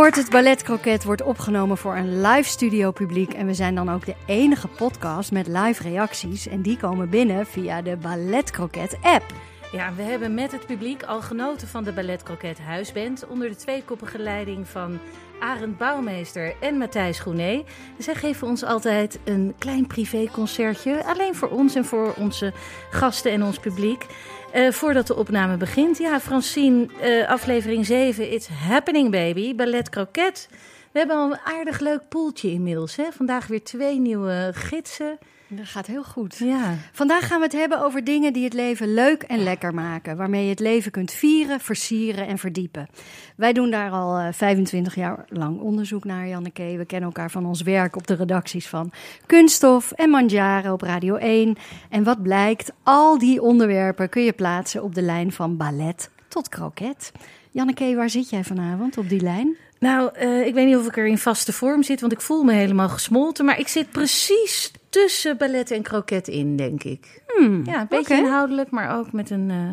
Hoort het Ballet Croquet wordt opgenomen voor een live studio publiek. En we zijn dan ook de enige podcast met live reacties. En die komen binnen via de Ballet Croquet app. Ja, we hebben met het publiek al genoten van de Ballet Croquet Huisband onder de tweekoppige leiding van Arend Bouwmeester en Matthijs Groené. Zij geven ons altijd een klein privéconcertje, alleen voor ons en voor onze gasten en ons publiek. Eh, voordat de opname begint, ja, Francine, eh, aflevering 7, It's Happening Baby, Ballet Croquet. We hebben al een aardig leuk poeltje inmiddels. Hè? Vandaag weer twee nieuwe gidsen. Dat gaat heel goed. Ja. Vandaag gaan we het hebben over dingen die het leven leuk en lekker maken. Waarmee je het leven kunt vieren, versieren en verdiepen. Wij doen daar al eh, 25 jaar lang onderzoek naar, Janneke. We kennen elkaar van ons werk op de redacties van Kunststof en Mandjaren op Radio 1. En wat blijkt, al die onderwerpen kun je plaatsen op de lijn van ballet tot kroket. Janneke, waar zit jij vanavond op die lijn? Nou, eh, ik weet niet of ik er in vaste vorm zit, want ik voel me helemaal gesmolten. Maar ik zit precies tussen ballet en kroket in, denk ik. Hmm, Ja, een beetje inhoudelijk, maar ook met een, eh,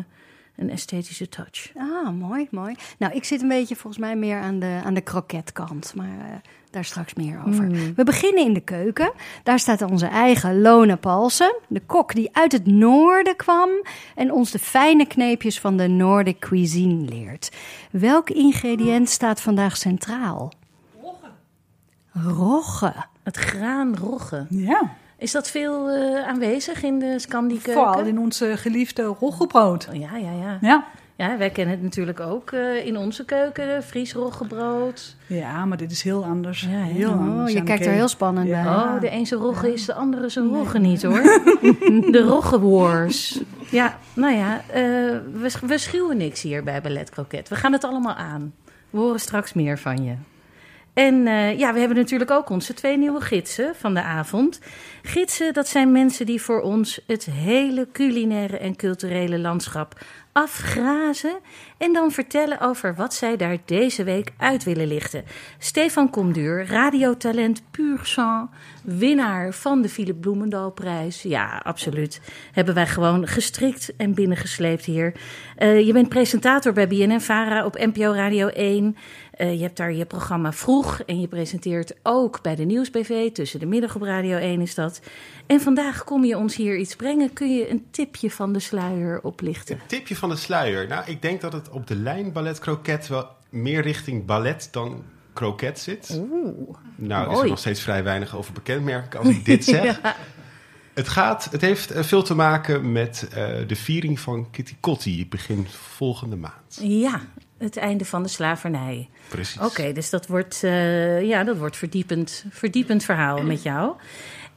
een esthetische touch. Ah, mooi, mooi. Nou, ik zit een beetje volgens mij meer aan de, aan de kroketkant, maar eh, daar straks meer over. Mm. We beginnen in de keuken. Daar staat onze eigen Lone Palsen, de kok die uit het noorden kwam en ons de fijne kneepjes van de Nordic cuisine leert. Welk ingrediënt staat vandaag centraal? Rogge. Rogge. Het graan rogge. Ja, Is dat veel eh, aanwezig in de Scandi-keuken? vooral in onze geliefde roggebrood. Oh, Ja, ja, ja. Ja. Ja, wij kennen het natuurlijk ook eh, in onze keuken. Fries roggebrood. ja, maar dit is heel anders. Ja, heel Oh, anders. je kijkt er heel spannend Ja. bij. Oh, de een zijn rogge is de andere zijn rogge niet, hoor. de rogge wars. Ja, nou ja, eh, we, we schuwen niks hier bij Ballet Croquet. We gaan het allemaal aan. We horen straks meer van je. En eh, ja, we hebben natuurlijk ook onze twee nieuwe gidsen van de avond. Gidsen, dat zijn mensen die voor ons het hele culinaire en culturele landschap afgrazen en dan vertellen over wat zij daar deze week uit willen lichten. Stefan Komduur, radiotalent puur sang, winnaar van de Philip Bloemendaalprijs. Ja, absoluut. Hebben wij gewoon gestrikt en binnengesleept hier. Eh, je bent presentator bij BNN-Vara op NPO Radio 1. Eh, je hebt daar je programma Vroeg en je presenteert ook bij de Nieuwsbv. Tussen de middag op Radio 1 is dat. En vandaag kom je ons hier iets brengen. Kun je een tipje van de sluier oplichten? Een tipje van de sluier. Nou, ik denk dat het op de lijn ballet kroket wel meer richting ballet dan kroket zit. Oeh, nou, is mooi. er nog steeds vrij weinig over bekend, merk ik, als ik dit zeg. Ja. Het, gaat, het heeft eh, veel te maken met eh, de viering van Kitty Kotti begin volgende maand. Ja, het einde van de slavernij. Precies. Oké, dus dat wordt, eh, ja, dat wordt verdiepend, verdiepend verhaal met jou.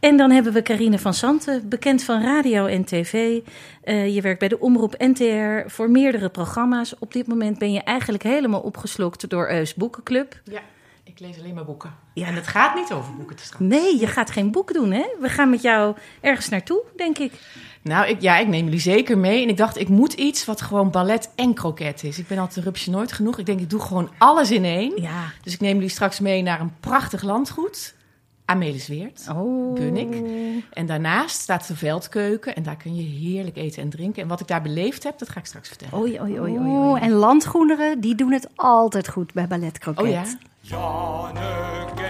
En dan hebben we Carine van Santen, bekend van radio en tv. Eh, je werkt bij de Omroep NTR voor meerdere programma's. Op dit moment ben je eigenlijk helemaal opgeslokt door Eus Boekenclub. Ja, ik lees alleen maar boeken. Ja. En het gaat niet over boeken te straks. Nee, je gaat geen boek doen, hè? We gaan met jou ergens naartoe, denk ik. Nou, ik, ja, ik neem jullie zeker mee. En ik dacht, ik moet iets wat gewoon ballet en kroket is. Ik ben altijd een rupsje nooit genoeg. Ik denk, ik doe gewoon alles in één. Ja. Dus ik neem jullie straks mee naar een prachtig landgoed. Amelisweert. Oh. Bunnik. En daarnaast staat de veldkeuken. En daar kun je heerlijk eten en drinken. En wat ik daar beleefd heb, dat ga ik straks vertellen. Oei, oei, oei, oei, Oh, oei. en landgoederen, die doen het altijd goed bij ballet. Oh ja? Janneke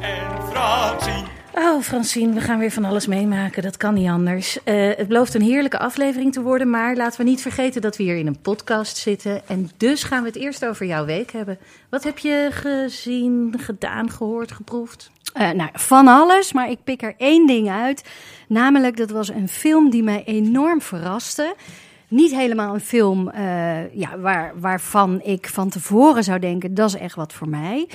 en Francine. Oh, Francine, we gaan weer van alles meemaken. Dat kan niet anders. Eh, het belooft een heerlijke aflevering te worden. Maar laten we niet vergeten dat we hier in een podcast zitten. En dus gaan we het eerst over jouw week hebben. Wat heb je gezien, gedaan, gehoord, geproefd? Eh, nou, van alles, maar ik pik er één ding uit. Namelijk, dat was een film die mij enorm verraste. Niet helemaal een film eh, ja, waar, waarvan ik van tevoren zou denken: dat is echt wat voor mij.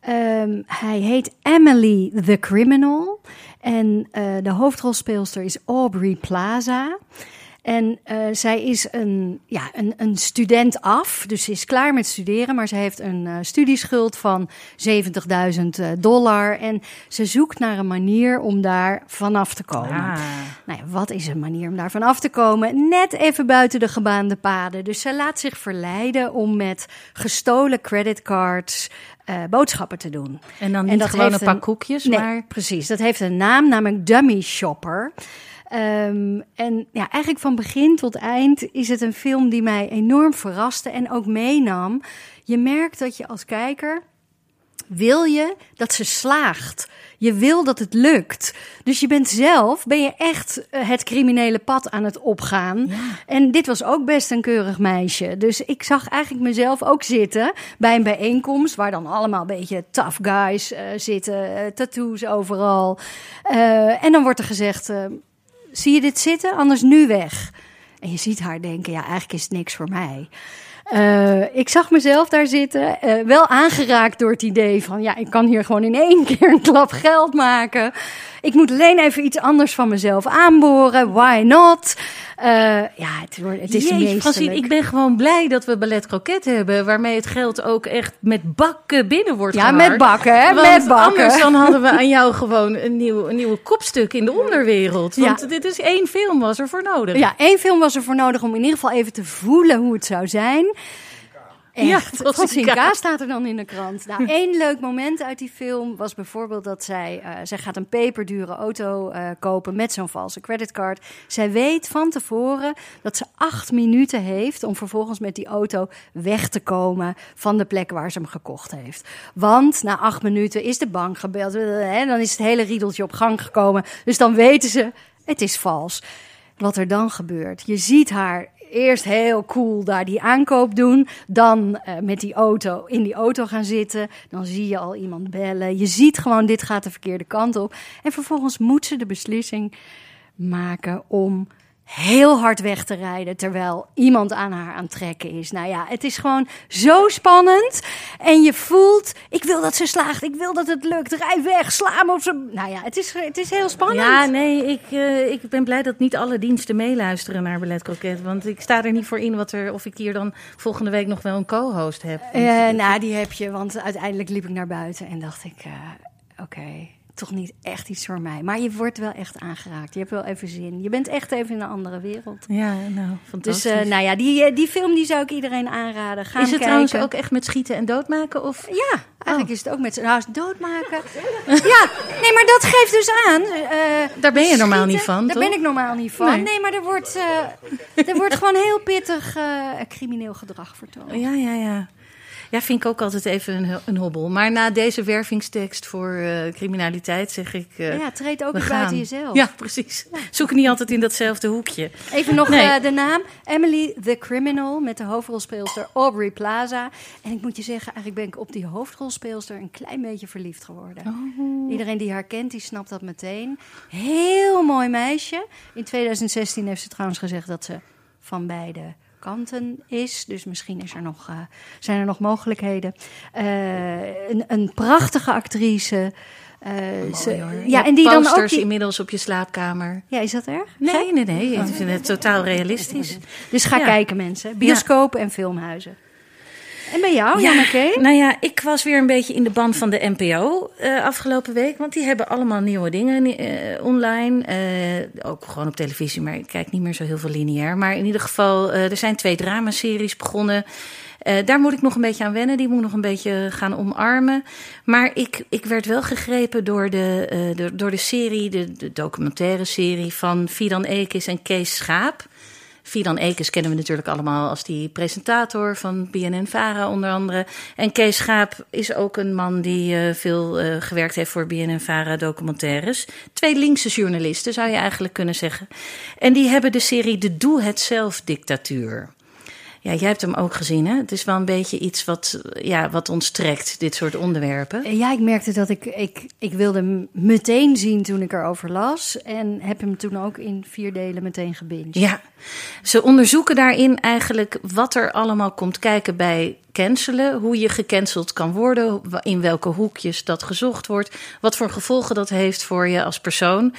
Ehm, hij heet Emily the Criminal. En eh, de hoofdrolspeelster is Aubrey Plaza. En eh, zij is een, ja, een, een student af, dus ze is klaar met studeren, maar ze heeft een eh, studieschuld van 70.000 eh, dollar. En ze zoekt naar een manier om daar vanaf te komen. Ah. Nou ja, wat is een manier om daar vanaf te komen? Net even buiten de gebaande paden. Dus zij laat zich verleiden om met gestolen creditcards boodschappen te doen. En dan En niet dat gewoon een paar een- koekjes, Nee, maar... precies. Dat heeft een naam, namelijk Dummy Shopper. Ehm, en ja, eigenlijk van begin tot eind is het een film die mij enorm verraste en ook meenam. Je merkt dat je als kijker wil je dat ze slaagt. Je wil dat het lukt. Dus je bent zelf, ben je echt eh, het criminele pad aan het opgaan. En dit was ook best een keurig meisje. Dus ik zag eigenlijk mezelf ook zitten bij een bijeenkomst... waar dan allemaal een beetje tough guys eh, zitten. eh, tattoos overal. En dan wordt er gezegd, zie je dit zitten? Anders nu weg. En je ziet haar denken, ja, eigenlijk is het niks voor mij. Eh, ik zag mezelf daar zitten, eh, wel aangeraakt door het idee van, ja, ik kan hier gewoon in één keer een klap geld maken. Ik moet alleen even iets anders van mezelf aanboren. Why not? Eh, ja, het, het is Jeetje. Francine, ik ben gewoon blij dat we Ballet Croquet hebben... waarmee het geld ook echt met bakken binnen wordt Ja, met bakken, hè? Want met bakken. anders dan hadden we aan jou gewoon een nieuw, een nieuwe kopstuk in de onderwereld. Want Ja. dit is één film was er voor nodig. Ja, één film was er voor nodig om in ieder geval even te voelen hoe het zou zijn. Echt, Ja. K. staat er dan in de krant. Nou, één leuk moment uit die film was bijvoorbeeld dat zij... eh, zij gaat een peperdure auto eh, kopen met zo'n valse creditcard. Zij weet van tevoren dat ze acht minuten heeft... om vervolgens met die auto weg te komen van de plek waar ze hem gekocht heeft. Want na acht minuten is de bank gebeld. En dan is het hele riedeltje op gang gekomen. Dus dan weten ze, het is vals wat er dan gebeurt. Je ziet haar eerst heel cool daar die aankoop doen. Dan eh, met die auto in die auto gaan zitten. Dan zie je al iemand bellen. Je ziet gewoon, dit gaat de verkeerde kant op. En vervolgens moet ze de beslissing maken om heel hard weg te rijden terwijl iemand aan haar aan het trekken is. Nou ja, het is gewoon zo spannend en je voelt, ik wil dat ze slaagt, ik wil dat het lukt, rij weg, sla op ze. Nou ja, het is, het is heel spannend. Ja, nee, ik, eh, ik ben blij dat niet alle diensten meeluisteren naar Ballet Croquet. Want ik sta er niet voor in wat er, of ik hier dan volgende week nog wel een co-host heb. Eh, nou, die heb je, want uiteindelijk liep ik naar buiten en dacht ik, eh, oké, toch niet echt iets voor mij. Maar je wordt wel echt aangeraakt. Je hebt wel even zin. Je bent echt even in een andere wereld. Ja, nou, Dus fantastisch. eh, nou ja, die, eh, die film die zou ik iedereen aanraden. Ga is het trouwens ook echt met schieten en doodmaken? Of... Ja, eigenlijk is het ook met nou, doodmaken. ja, nee, maar dat geeft dus aan. eh, Daar ben je normaal schieten, niet van, Daar toch? ben ik normaal niet van. Nee. Nee, maar er wordt, eh, er wordt gewoon heel pittig eh, crimineel gedrag vertoond. Ja, ja, ja. Ja, vind ik ook altijd even een, een hobbel. Maar na deze wervingstekst voor eh, criminaliteit zeg ik... eh, Ja, treed ook eens buiten jezelf. Ja, precies. Zoek niet altijd in datzelfde hoekje. Even nog Nee. eh, de naam. Emily the Criminal met de hoofdrolspeelster Aubrey Plaza. En ik moet je zeggen, eigenlijk ben ik op die hoofdrolspeelster een klein beetje verliefd geworden. Oh. Iedereen die haar kent, die snapt dat meteen. Heel mooi meisje. In 2016 heeft ze trouwens gezegd dat ze van beide kanten is. Dus misschien is er nog, eh, zijn er nog mogelijkheden. Eh, een, een prachtige actrice. Ze- Mooi, hoor. ja, en die dan ook... die- inmiddels op je slaapkamer. Ja, is dat erg? Nee, nee, nee. Ik vind het totaal realistisch. Dus ga Ja. kijken, mensen. Bioscopen en filmhuizen. En bij jou, Janneke? Nou ja, ik was weer een beetje in de band van de NPO eh, afgelopen week. Want die hebben allemaal nieuwe dingen eh, online. Eh, ook gewoon op televisie, maar ik kijk niet meer zo heel veel lineair. Maar in ieder geval, er zijn twee dramaseries begonnen. Daar moet ik nog een beetje aan wennen. Die moet ik nog een beetje gaan omarmen. Maar ik, ik werd wel gegrepen door de, door, door de serie, de, de documentaire serie van Fidan Ekis en Kees Schaap. Fidan Ekes kennen we natuurlijk allemaal als die presentator van BNN-Vara onder andere. En Kees Schaap is ook een man die eh, veel eh, gewerkt heeft voor BNN-Vara documentaires. Twee linkse journalisten zou je eigenlijk kunnen zeggen. En die hebben de serie De Doe-het-zelf-dictatuur. Ja, jij hebt hem ook gezien, hè? Het is wel een beetje iets wat, ja, wat ons trekt, dit soort onderwerpen. Eh, Ja, ik merkte dat ik, ik, ik wilde hem meteen zien toen ik erover las. En heb hem toen ook in vier delen meteen gebinged. Ja, ze onderzoeken daarin eigenlijk wat er allemaal komt kijken bij cancelen. Hoe je gecanceld kan worden, in welke hoekjes dat gezocht wordt. Wat voor gevolgen dat heeft voor je als persoon.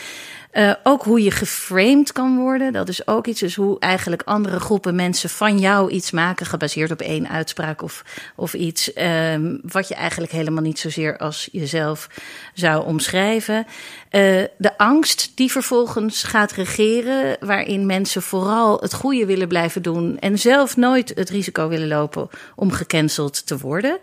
Eh, ook hoe je geframed kan worden. Dat is ook iets. Dus hoe eigenlijk andere groepen mensen van jou iets maken. gebaseerd op één uitspraak of, of iets. ehm, wat je eigenlijk helemaal niet zozeer als jezelf zou omschrijven. Eh, de angst die vervolgens gaat regeren. waarin mensen vooral het goede willen blijven doen. en zelf nooit het risico willen lopen om gecanceld te worden.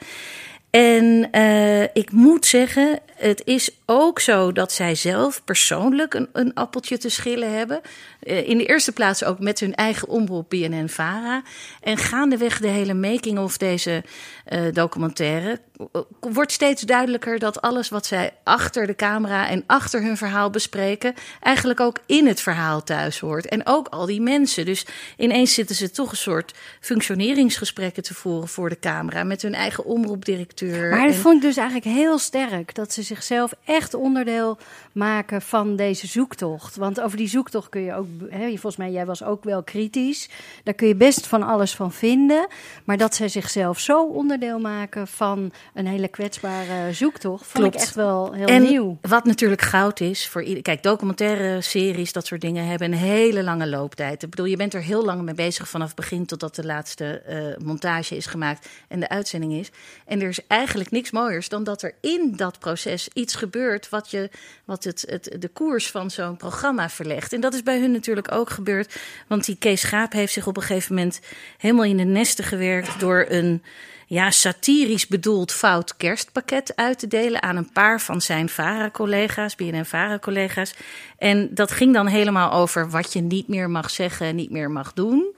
En eh, ik moet zeggen, het is ook zo dat zij zelf persoonlijk een, een appeltje te schillen hebben. Eh, in de eerste plaats ook met hun eigen omroep BNN-Vara. En gaandeweg de hele making of deze eh, documentaire... eh, wordt steeds duidelijker dat alles wat zij achter de camera... en achter hun verhaal bespreken... eigenlijk ook in het verhaal thuis hoort. En ook al die mensen. Dus ineens zitten ze toch een soort functioneringsgesprekken te voeren voor de camera... met hun eigen omroepdirecteur. Maar dat En- vond ik dus eigenlijk heel sterk. Dat ze zichzelf echt onderdeel maken van deze zoektocht. Want over die zoektocht kun je ook... Hè, volgens mij, jij was ook wel kritisch. Daar kun je best van alles van vinden. Maar dat zij zichzelf zo onderdeel maken van een hele kwetsbare zoektocht... vond Klopt. ik echt wel heel en nieuw. wat natuurlijk goud is voor ieder. Kijk, documentaire series, dat soort dingen hebben een hele lange looptijd. Ik bedoel, je bent er heel lang mee bezig vanaf het begin totdat de laatste eh, montage is gemaakt en de uitzending is. En er is eigenlijk niks mooiers dan dat er in dat proces iets gebeurt wat, je, wat het, het, de koers van zo'n programma verlegt. En dat is bij hun natuurlijk ook gebeurd. Want die Kees Schaap heeft zich op een gegeven moment helemaal in de nesten gewerkt door een ja, satirisch bedoeld fout kerstpakket uit te delen aan een paar van zijn VARA-collega's, BNN-VARA-collega's. En dat ging dan helemaal over wat je niet meer mag zeggen en niet meer mag doen.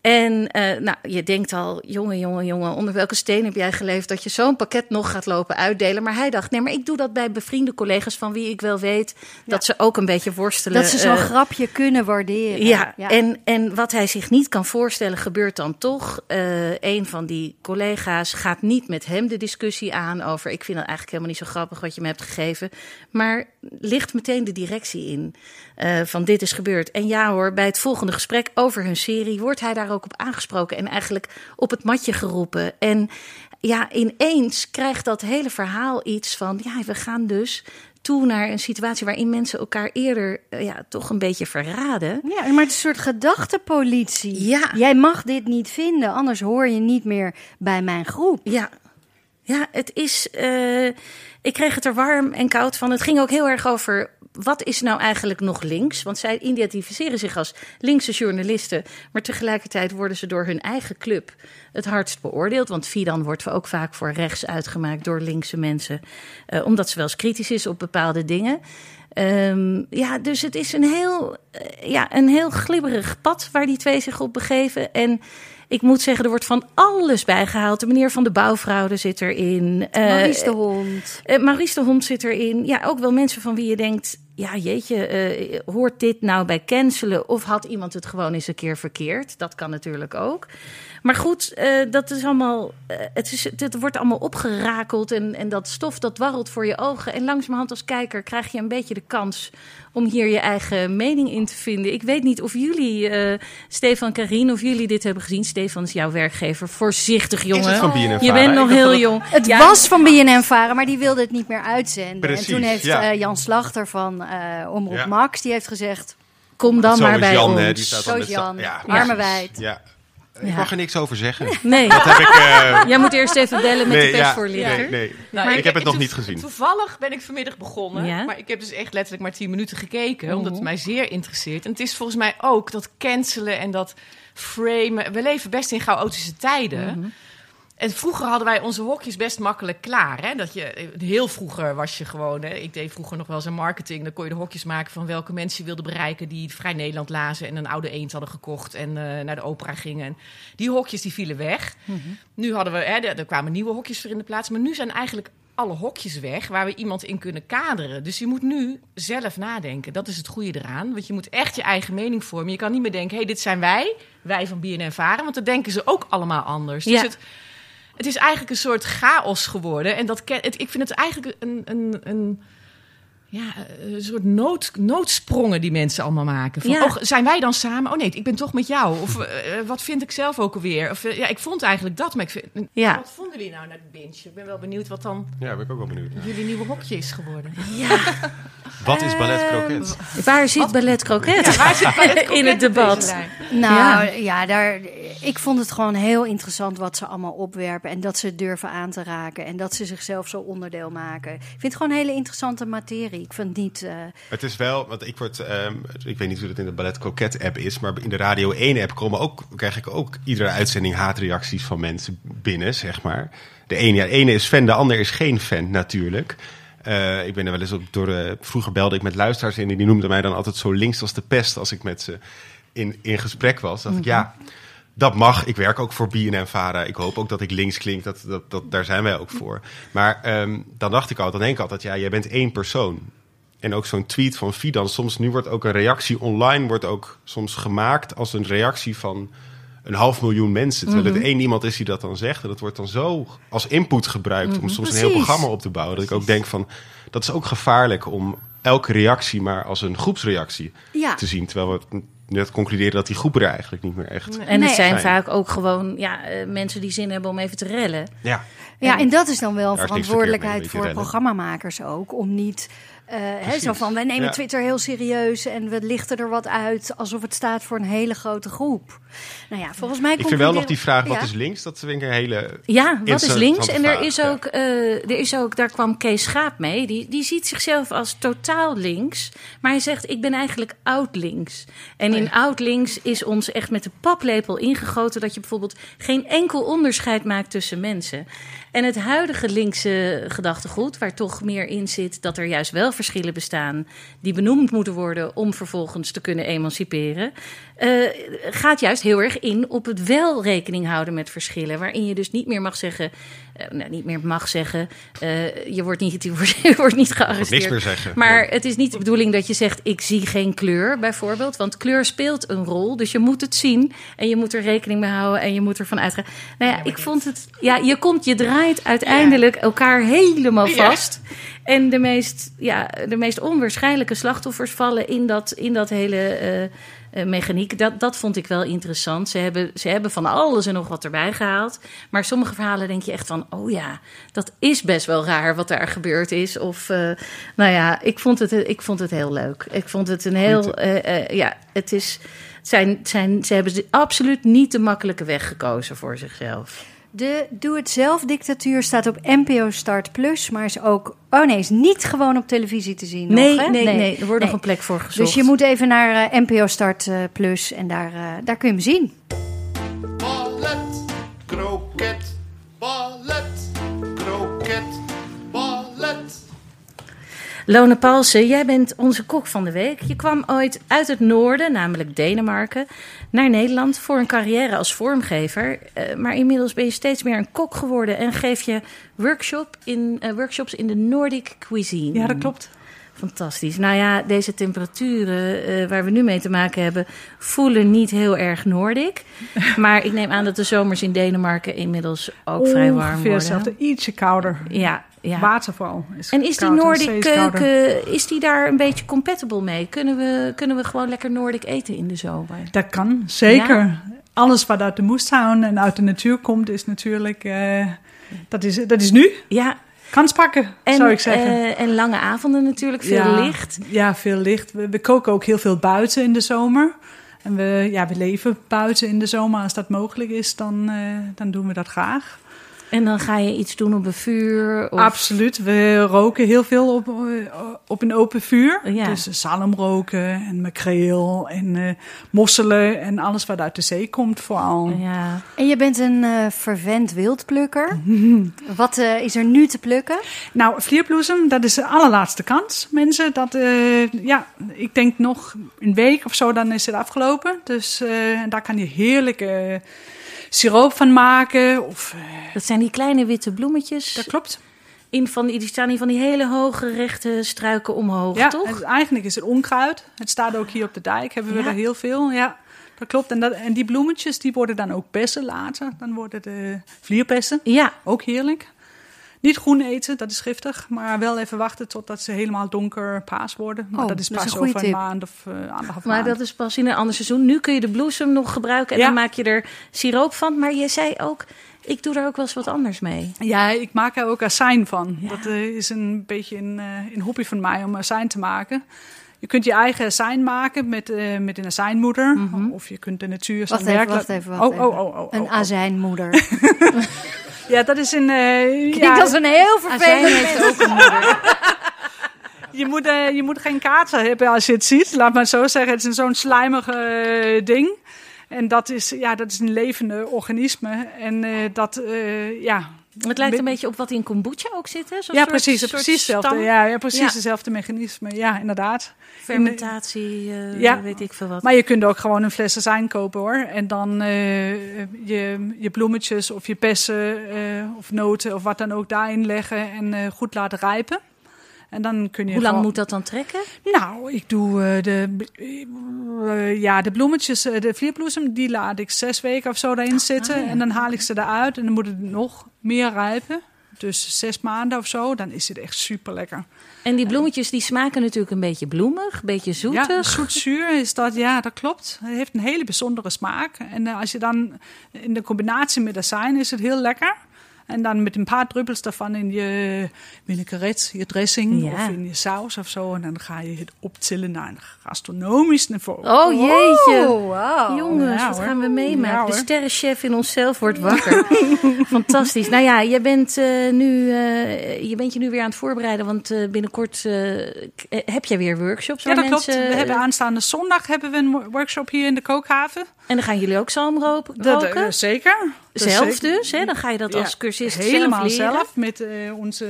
En eh, nou, je denkt al, jongen, jongen, jongen, onder welke steen heb jij geleefd dat je zo'n pakket nog gaat lopen uitdelen? Maar hij dacht, nee, maar ik doe dat bij bevriende collega's van wie ik wel weet dat ze ook een beetje worstelen. Dat ze zo'n eh, grapje kunnen waarderen. ja, En, en wat hij zich niet kan voorstellen, gebeurt dan toch. Eh een van die collega's gaat niet met hem de discussie aan over. Ik vind het eigenlijk helemaal niet zo grappig wat je me hebt gegeven. Maar ligt meteen de directie in eh, van dit is gebeurd. En ja hoor, bij het volgende gesprek over hun serie wordt hij daar ook op aangesproken en eigenlijk op het matje geroepen. En ja, ineens krijgt dat hele verhaal iets van. Ja, we gaan dus toe naar een situatie waarin mensen elkaar eerder eh, ja, toch een beetje verraden. Ja, maar het is een soort gedachtepolitie. Ja. Jij mag dit niet vinden, anders hoor je niet meer bij mijn groep. Ja, ja het is. eh, ik kreeg het er warm en koud van. Het ging ook heel erg over. Wat is nou eigenlijk nog links? Want zij identificeren zich als linkse journalisten. Maar tegelijkertijd worden ze door hun eigen club het hardst beoordeeld. Want Fidan wordt ook vaak voor rechts uitgemaakt door linkse mensen. eh, omdat ze wel eens kritisch is op bepaalde dingen. Ehm, ja, dus het is een heel, eh, ja, een heel glibberig pad waar die twee zich op begeven. En ik moet zeggen, er wordt van alles bijgehaald. De meneer van de bouwfraude zit erin. Eh, Maurice de Hond. eh, Maurice de Hond zit erin. Ja, ook wel mensen van wie je denkt... ja, jeetje, eh, hoort dit nou bij cancelen... of had iemand het gewoon eens een keer verkeerd? Dat kan natuurlijk ook. Maar goed, eh, dat is allemaal... eh, het, is, het wordt allemaal opgerakeld... En, en dat stof dat warrelt voor je ogen. En langzamerhand als kijker krijg je een beetje de kans... om hier je eigen mening in te vinden. Ik weet niet of jullie, eh, Stefan Karin... of jullie dit hebben gezien. Stefan is jouw werkgever. Voorzichtig, jongen. Is het van BNN Je bent nog heel jong. Het Ja, was van BNN Varen, maar die wilde het niet meer uitzenden. Precies, en toen heeft ja. eh, Jan Slachter van eh Omroep Ja. Max, die heeft gezegd... Kom dan maar bij Jan, ons. hè, die staat dan Zo is Jan, Ja, armen wijd. Ja. Ik Ja. mag er niks over zeggen. Nee, Dat heb ik... eh, jij moet eerst even bellen met de nee, ja, persvoorlichter. nee, nee. Nou, ik heb het nog niet gezien. Toevallig ben ik vanmiddag begonnen. Ja? Maar ik heb dus echt letterlijk maar tien minuten gekeken. Omdat het mij zeer interesseert. En het is volgens mij ook dat cancelen en dat framen. We leven best in chaotische tijden. Mhm. En vroeger hadden wij onze hokjes best makkelijk klaar. Hè? Dat je, heel vroeger was je gewoon... Hè? Ik deed vroeger nog wel eens een marketing. Dan kon je de hokjes maken van welke mensen je wilde bereiken... die Vrij Nederland lazen en een oude eend hadden gekocht... en eh, naar de opera gingen. En die hokjes die vielen weg. Nu hadden we... Hè, er kwamen nieuwe hokjes voor in de plaats. Maar nu zijn eigenlijk alle hokjes weg waar we iemand in kunnen kaderen. Dus je moet nu zelf nadenken. Dat is het goede eraan. Want je moet echt je eigen mening vormen. Je kan niet meer denken, hé, hey, dit zijn wij, wij van BNN Varen. Want dan denken ze ook allemaal anders. Dus Ja. het, het is eigenlijk een soort chaos geworden. En dat ik vind het eigenlijk een, een, een, ja, een soort nood, noodsprongen die mensen allemaal maken. Van, Ja. oh, zijn wij dan samen? Oh nee, ik ben toch met jou. Of eh, eh, wat vind ik zelf ook alweer? Of, eh, ja, ik vond eigenlijk dat. Maar ik vind, Ja. Wat vonden jullie nou naar de binge? Ik ben wel benieuwd wat dan Ja, ben ik ook wel benieuwd. jullie nieuwe hokje is geworden. Wat is ballet croquet? Waar zit ballet croquet? Waar zit Ballet Croquet in het debat? Nou ja. daar, ik vond het gewoon heel interessant wat ze allemaal opwerpen. En dat ze het durven aan te raken. En dat ze zichzelf zo onderdeel maken. Ik vind het gewoon een hele interessante materie. Ik vind niet. eh, Het is wel, want ik word, ehm, ik weet niet hoe dat in de Ballet Croquet app is, maar in de Radio 1 app komen ook, krijg ik ook iedere uitzending haatreacties van mensen binnen, zeg maar. De ene, ja, de ene is fan, de ander is geen fan natuurlijk. Eh, ik ben er wel eens op door. eh, vroeger belde ik met luisteraars in en die noemden mij dan altijd zo links als de pest als ik met ze in, in gesprek was. Dat ik ja, dat mag. Ik werk ook voor BNN Vara. Ik hoop ook dat ik links klink. Dat, dat, dat, daar zijn wij ook voor. Maar ehm, dan dacht ik altijd, dan denk ik altijd, ja, jij bent één persoon. En ook zo'n tweet van Fidan. Soms nu wordt ook een reactie online wordt ook soms gemaakt als een reactie van een half miljoen mensen. Terwijl Mhm. het één iemand is die dat dan zegt. En dat wordt dan zo als input gebruikt om soms een heel Mhm. Programma op te bouwen. Dat ik ook denk van, dat is ook gevaarlijk om elke reactie maar als een groepsreactie ja. te zien. Terwijl we net concluderen dat die groepen er eigenlijk niet meer echt... En het zijn Zijn. vaak ook gewoon ja, eh, mensen die zin hebben om even te rellen. Ja, Ja, en dat is dan wel verantwoordelijkheid voor programmamakers ook. Om niet hè, Precies. zo van, wij nemen Ja. Twitter heel serieus en we lichten er wat uit alsof het staat voor een hele grote groep. Nou ja, volgens mij ik vind wel nog die vraag, wat Ja. is links? Dat vind ik een hele... Ja, wat is links? En er vraag, is, ja. ook, eh, er is ook, daar kwam Kees Schaap mee. Die, die ziet zichzelf als totaal links. Maar hij zegt, ik ben eigenlijk oud links. En in oud links is ons echt met de paplepel ingegoten... dat je bijvoorbeeld geen enkel onderscheid maakt tussen mensen. En het huidige linkse gedachtegoed, waar toch meer in zit... dat er juist wel verschillen bestaan die benoemd moeten worden... om vervolgens te kunnen emanciperen... eh, gaat juist heel erg in op het wel rekening houden met verschillen. Waarin je dus niet meer mag zeggen, eh, nou, niet meer mag zeggen, eh, je wordt niet, je wordt, je wordt niet Ik niks gearresteerd. meer zeggen. Maar het is niet de bedoeling dat je zegt, ik zie geen kleur bijvoorbeeld. Want kleur speelt een rol, dus je moet het zien. En je moet er rekening mee houden en je moet ervan uitgaan. Nou ja, ik vond het, ja, je komt, je draait uiteindelijk elkaar helemaal Ja. vast. En de meest, ja, de meest onwaarschijnlijke slachtoffers vallen in dat, in dat hele mechaniek. Dat, dat vond ik wel interessant. Ze hebben, ze hebben van alles en nog wat erbij gehaald. Maar sommige verhalen denk je echt van... oh ja, dat is best wel raar wat daar gebeurd is. Of, eh, nou ja, ik vond, het, ik vond het heel leuk. Ik vond het een heel... eh, eh, ja, het is... Zijn, zijn, ze hebben absoluut niet de makkelijke weg gekozen voor zichzelf. De doe-het-zelf-dictatuur staat op NPO Start Plus, maar is ook... Oh nee, is niet gewoon op televisie te zien Nee, nog, hè? nee, nee, er wordt nog Nee. een plek voor gezocht. Dus je moet even naar eh, NPO Start eh, Plus en daar, eh, daar kun je hem zien. Ballet, Lone Paulsen, jij bent onze kok van de week. Je kwam ooit uit het noorden, namelijk Denemarken, naar Nederland voor een carrière als vormgever. Eh, maar inmiddels ben je steeds meer een kok geworden en geef je workshop in, eh, workshops in de Nordic cuisine. Ja, dat klopt. Fantastisch. Nou ja, deze temperaturen eh, waar we nu mee te maken hebben, voelen niet heel erg Noordic. Maar ik neem aan dat de zomers in Denemarken inmiddels ook vrij warm Ongeveer worden. hetzelfde, ietsje kouder. Ja, ja. Water vooral. Is En is die Noordic kouder. keuken, is die daar een beetje compatible mee? Kunnen we, kunnen we gewoon lekker Noordic eten in de zomer? Dat kan, zeker. Alles wat uit de moestuin en uit de natuur komt, is natuurlijk... eh, dat, is, dat is nu. Ja, Kans pakken, en, zou ik zeggen. eh, en lange avonden natuurlijk, veel Ja, licht. Ja, veel licht. We, we koken ook heel veel buiten in de zomer. En we, ja, we leven buiten in de zomer. Als dat mogelijk is, dan, eh, dan doen we dat graag. En dan ga je iets doen op een vuur. Of, Absoluut. We roken heel veel op, eh, op een open vuur. Ja. Dus zalmroken en makreel en eh, mosselen en alles wat uit de zee komt vooral. Ja. En je bent een eh vervent wildplukker. Wat eh, is er nu te plukken? Nou, vlierbloesem, dat is de allerlaatste kans, mensen. Dat, eh, ja, ik denk nog een week of zo, dan is het afgelopen. Dus eh, daar kan je heerlijke siroop van maken. Of, eh, Dat zijn die kleine witte bloemetjes. dat klopt. In van die, die staan in van die hele hoge rechte struiken omhoog, Ja, toch? en eigenlijk is het onkruid. Het staat ook hier op de dijk, hebben we Ja. er heel veel. Ja, dat klopt. En, dat, en die bloemetjes, die worden dan ook bessen later. Dan worden de vlierbessen, Ja, ook heerlijk. Niet groen eten, dat is giftig. Maar wel even wachten totdat ze helemaal donker paas worden. Maar Oh, dat is dat is pas een over een maand of uh, anderhalf maar maand. dat is pas in een ander seizoen. Nu kun je de bloesem nog gebruiken en Ja. dan maak je er siroop van. Maar je zei ook, ik doe er ook wel eens wat anders mee. Ja, ik maak er ook azijn van. Dat eh, is een beetje een, eh, een hobby van mij om azijn te maken. Je kunt je eigen azijn maken met, eh, met een azijnmoeder. Of je kunt de natuur Wacht even, wacht even, wacht oh, oh, even. oh, oh, Een oh, oh. azijnmoeder. Ja, dat is een... eh, Klinkt ja, als een heel vervelend heeft ook een moeder. je, moet, eh, je moet geen kaarten hebben als je het ziet. Laat maar zo zeggen. Het is een zo'n slijmig eh, ding. En dat is, ja, dat is een levende organisme. En eh, dat, eh, ja... Het lijkt een beetje op wat in kombucha ook zit, hè? Zo'n Ja, soort- precies. soort precies hetzelfde. Ja, ja, precies Ja. hetzelfde mechanisme. Ja, inderdaad. Fermentatie, eh, Ja. weet ik veel wat. Maar je kunt ook gewoon een fles azijn kopen hoor. En dan eh, je, je bloemetjes of je bessen eh, of noten of wat dan ook daarin leggen en goed laten rijpen. En dan kun je Hoe lang gewoon- moet dat dan trekken? Nou, ik doe de, ja, de bloemetjes, de vlierbloesem, die laat ik zes weken of zo daarin zitten. Ah, ja. En dan haal ik ze eruit en dan moet het nog meer rijpen. Dus zes maanden of zo, dan is het echt super lekker. En die bloemetjes die smaken natuurlijk een beetje bloemig, een beetje Ja, zoetig. zoetzuur is dat, ja, dat klopt. Het heeft een hele bijzondere smaak. En eh, als je dan in de combinatie met azijn is het heel lekker. En dan met een paar druppels daarvan in je vinaigrette, je dressing Ja. of in je saus of zo. En dan ga je het optillen naar een gastronomisch niveau. Oh jeetje. Oh, wauw. Jongens, Ja, wat hoor. gaan we meemaken? Ja, de sterrenchef in onszelf wordt wakker. Fantastisch. Nou ja, je bent, eh, nu, eh, je bent je nu weer aan het voorbereiden, want eh, binnenkort heb jij weer workshops. Ja, dat klopt. We hebben aanstaande zondag hebben we een wo- workshop hier in de kookhaven. En dan gaan jullie ook Dat, roken? eh, zeker. Dat is zelf dus, hè? Dan ga je dat Ja, als cursist Helemaal zelf zelf met eh, onze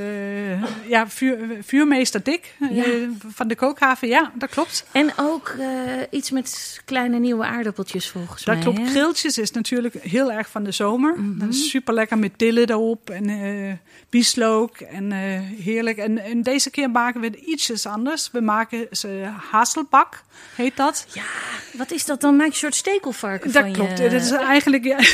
ja, vuur, vuurmeester Dick eh, Ja. van de kookhaven. Ja, dat klopt. En ook eh, iets met kleine nieuwe aardappeltjes volgens Dat mij. klopt. hè? Grilltjes is natuurlijk heel erg van de zomer. Dat is super lekker met dillen erop en bieslook en heerlijk. En, en deze keer maken we het ietsjes anders. We maken ze hazelbak, heet dat. Wat is dat dan? Maak je een soort stekelvarken Dat van klopt. je... Het is eigenlijk... Ja,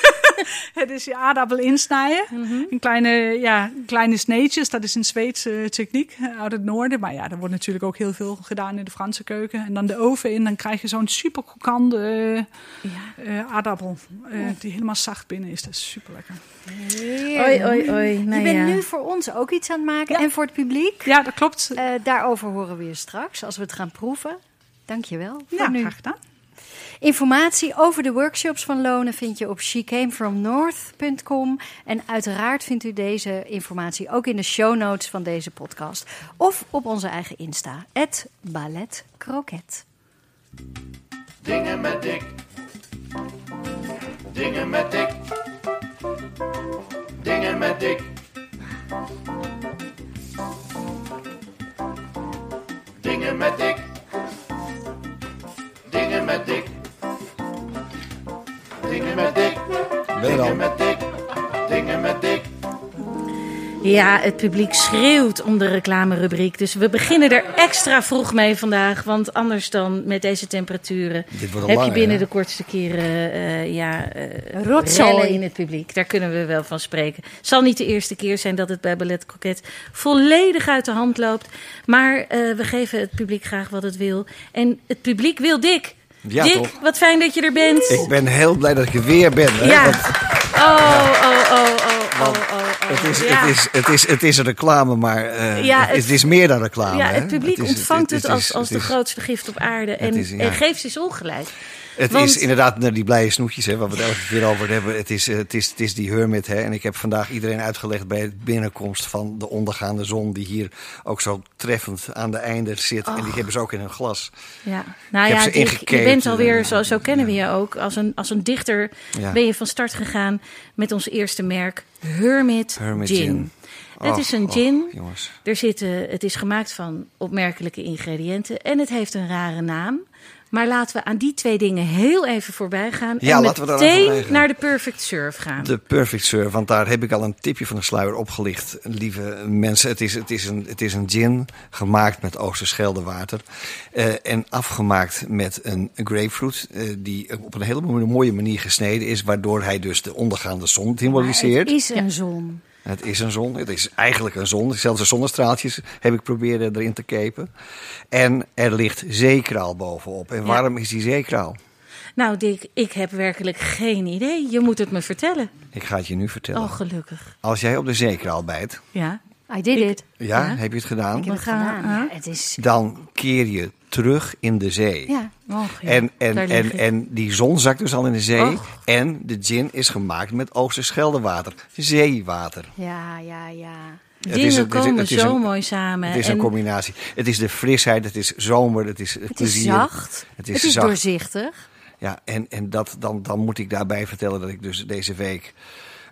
het is je aardappel insnijden. Mhm. In kleine, ja, kleine sneetjes. Dat is een Zweedse techniek uit het noorden. Maar ja, er wordt natuurlijk ook heel veel gedaan in de Franse keuken. En dan de oven in. Dan krijg je zo'n super krokante eh, Ja. aardappel. eh, die helemaal zacht binnen is. Dat is super lekker. Oei, oei, oei. Nou je bent ja. nu voor ons ook iets aan het maken Ja. en voor het publiek. Ja, dat klopt. Eh, daarover horen we je straks als we het gaan proeven. Dankjewel voor ja, nu. graag gedaan. Informatie over de workshops van Lonen vind je op shecamefromnorth.com. En uiteraard vindt u deze informatie ook in de show notes van deze podcast. Of op onze eigen Insta, het Ballet Croquet. Dingen met dik. Dingen met dik. Dingen met dik. Dingen met dik. Dingen met dik. Dingen met dik. Dingen met dik. Dingen met dik. Ja, het publiek schreeuwt om de reclamerubriek. Dus we beginnen er extra vroeg mee vandaag. Want anders dan met deze temperaturen heb je binnen hè? de kortste keren eh, ja, eh, Rotzooi. in het publiek. Daar kunnen we wel van spreken. Het zal niet de eerste keer zijn dat het bij Ballet Croquet volledig uit de hand loopt. Maar eh, we geven het publiek graag wat het wil. En het publiek wil Dick. Ja, Dick, toch? wat fijn dat je er bent. Ik ben heel blij dat ik er weer ben. Hè? Ja. Want Oh, oh, oh, oh, oh, oh, oh. het, is, Ja. het, is, het, is, het is een reclame, maar eh, Ja, het, het- is meer dan reclame. Ja, het publiek ontvangt het, is- als, als de grootste gift op aarde. En, en geeft zich ongelijk. Het Want- is inderdaad nou, die blije snoetjes, hè, waar we het elke keer over hebben. Het is, eh, het is, het is die hermit. Hè, en ik heb vandaag iedereen uitgelegd bij de binnenkomst van de ondergaande zon. Die hier ook zo treffend aan de einde zit. En die hebben ze ook in een glas. Ja. Nou ja, Dick, je bent alweer, zo, zo kennen we je ook. Als een, als een dichter Ja. ben je van start gegaan met ons eerste merk, Hermit, Hermit Gin. Gin. Het is een gin. Er zitten, het is gemaakt van opmerkelijke ingrediënten en het heeft een rare naam. Maar laten we aan die twee dingen heel even voorbij gaan. Ja, en laten we daar meteen naar de Perfect Surf gaan. De Perfect Surf, want daar heb ik al een tipje van de sluier opgelicht. Lieve mensen, het is, het is, een, het is een gin gemaakt met Oosterscheldewater. eh en afgemaakt met een grapefruit eh, die op een hele mooie manier gesneden is. Waardoor hij dus de ondergaande zon Maar symboliseert. het is een zon. Het is een zon. Het is eigenlijk een zon. Zelfs de zonnestraaltjes heb ik proberen erin te kepen. En er ligt zeekraal bovenop. En Ja. waarom is die zeekraal? Nou, Dick, ik heb werkelijk geen idee. Je moet het me vertellen. Ik ga het je nu vertellen. Oh, gelukkig. Als jij op de zeekraal bijt, Ja. I did it. ja, Ja. heb je het gedaan? Ik heb het gedaan. Ja, het is... Dan keer je terug in de zee. Ja. Och, ja. En, en, en, en die zon zakt dus al in de zee. Och. En de gin is gemaakt met Oosterscheldewater. Zeewater. Ja, ja, ja. Het Dingen is het komen het is zo een- mooi samen. Het is en een combinatie. Het is de frisheid, het is zomer, het is het Het is plezier. zacht. Het is, zacht. doorzichtig. Ja, en, en dat, dan, dan moet ik daarbij vertellen dat ik dus deze week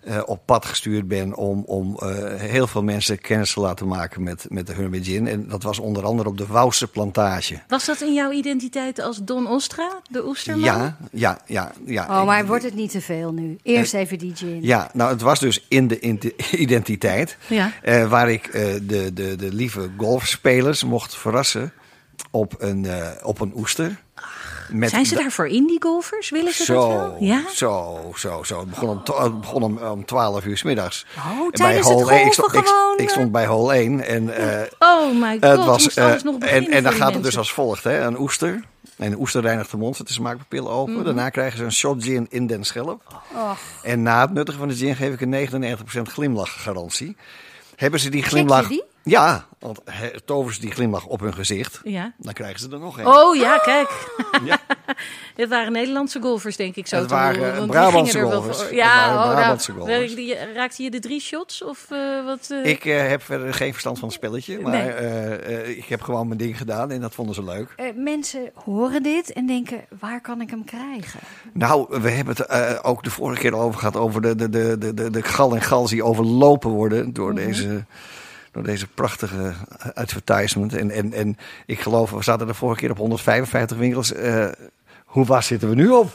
eh, op pad gestuurd ben om, om eh, heel veel mensen kennis te laten maken met, met de Hermit Gin. En dat was onder andere op de Wouwse plantage. Was dat in jouw identiteit als Don Ostra, de oesterman? Ja, ja, ja, ja. Oh, maar wordt het niet te veel nu? Eerst even die gin. Ja, nou het was dus in de in de identiteit. Ja. eh, waar ik eh, de, de, de lieve golfspelers mocht verrassen op een, eh, op een oester. Met Zijn ze da- daarvoor indie golfers? Willen ze dat wel? Ja? zo, zo, zo. Het begon om, het begon om, om 12 uur s middags. Oh, En tijdens het hole één- ik stond, ik, gewoon, ik stond bij hole 1 en eh, Oh my god, het was, eh, nog en, en dan voor gaat het dus als volgt: hè? een oester. En de oester reinigt de mond, zet de smaakpapillen open. Mhm. Daarna krijgen ze een shot gin in den schelp. Och. En na het nuttigen van de gin geef ik een 99% glimlachgarantie. Hebben ze die je glimlach? die? Ja, want he, toveren ze die glimlach op hun gezicht, Ja. dan krijgen ze er nog een. Oh ja, kijk. Ja. Het waren Nederlandse golfers, denk ik zo Het te waren, horen, eh, want die Brabantse gingen er wel golfers. voor. Ja, waren oh, nou, Brabantse golfers. die- raakte je de drie shots? Of eh, wat? eh? Ik eh, heb verder geen verstand van het spelletje, maar Nee. eh, eh, ik heb gewoon mijn ding gedaan en dat vonden ze leuk. Eh, mensen horen dit en denken, waar kan ik hem krijgen? Nou, we hebben het eh, ook de vorige keer over gehad over de, de, de, de, de, de gal en gals die overlopen worden door, deze, door deze prachtige advertisement. En, en, en ik geloof, we zaten de vorige keer op 155 winkels. Eh, hoe waar zitten we nu op?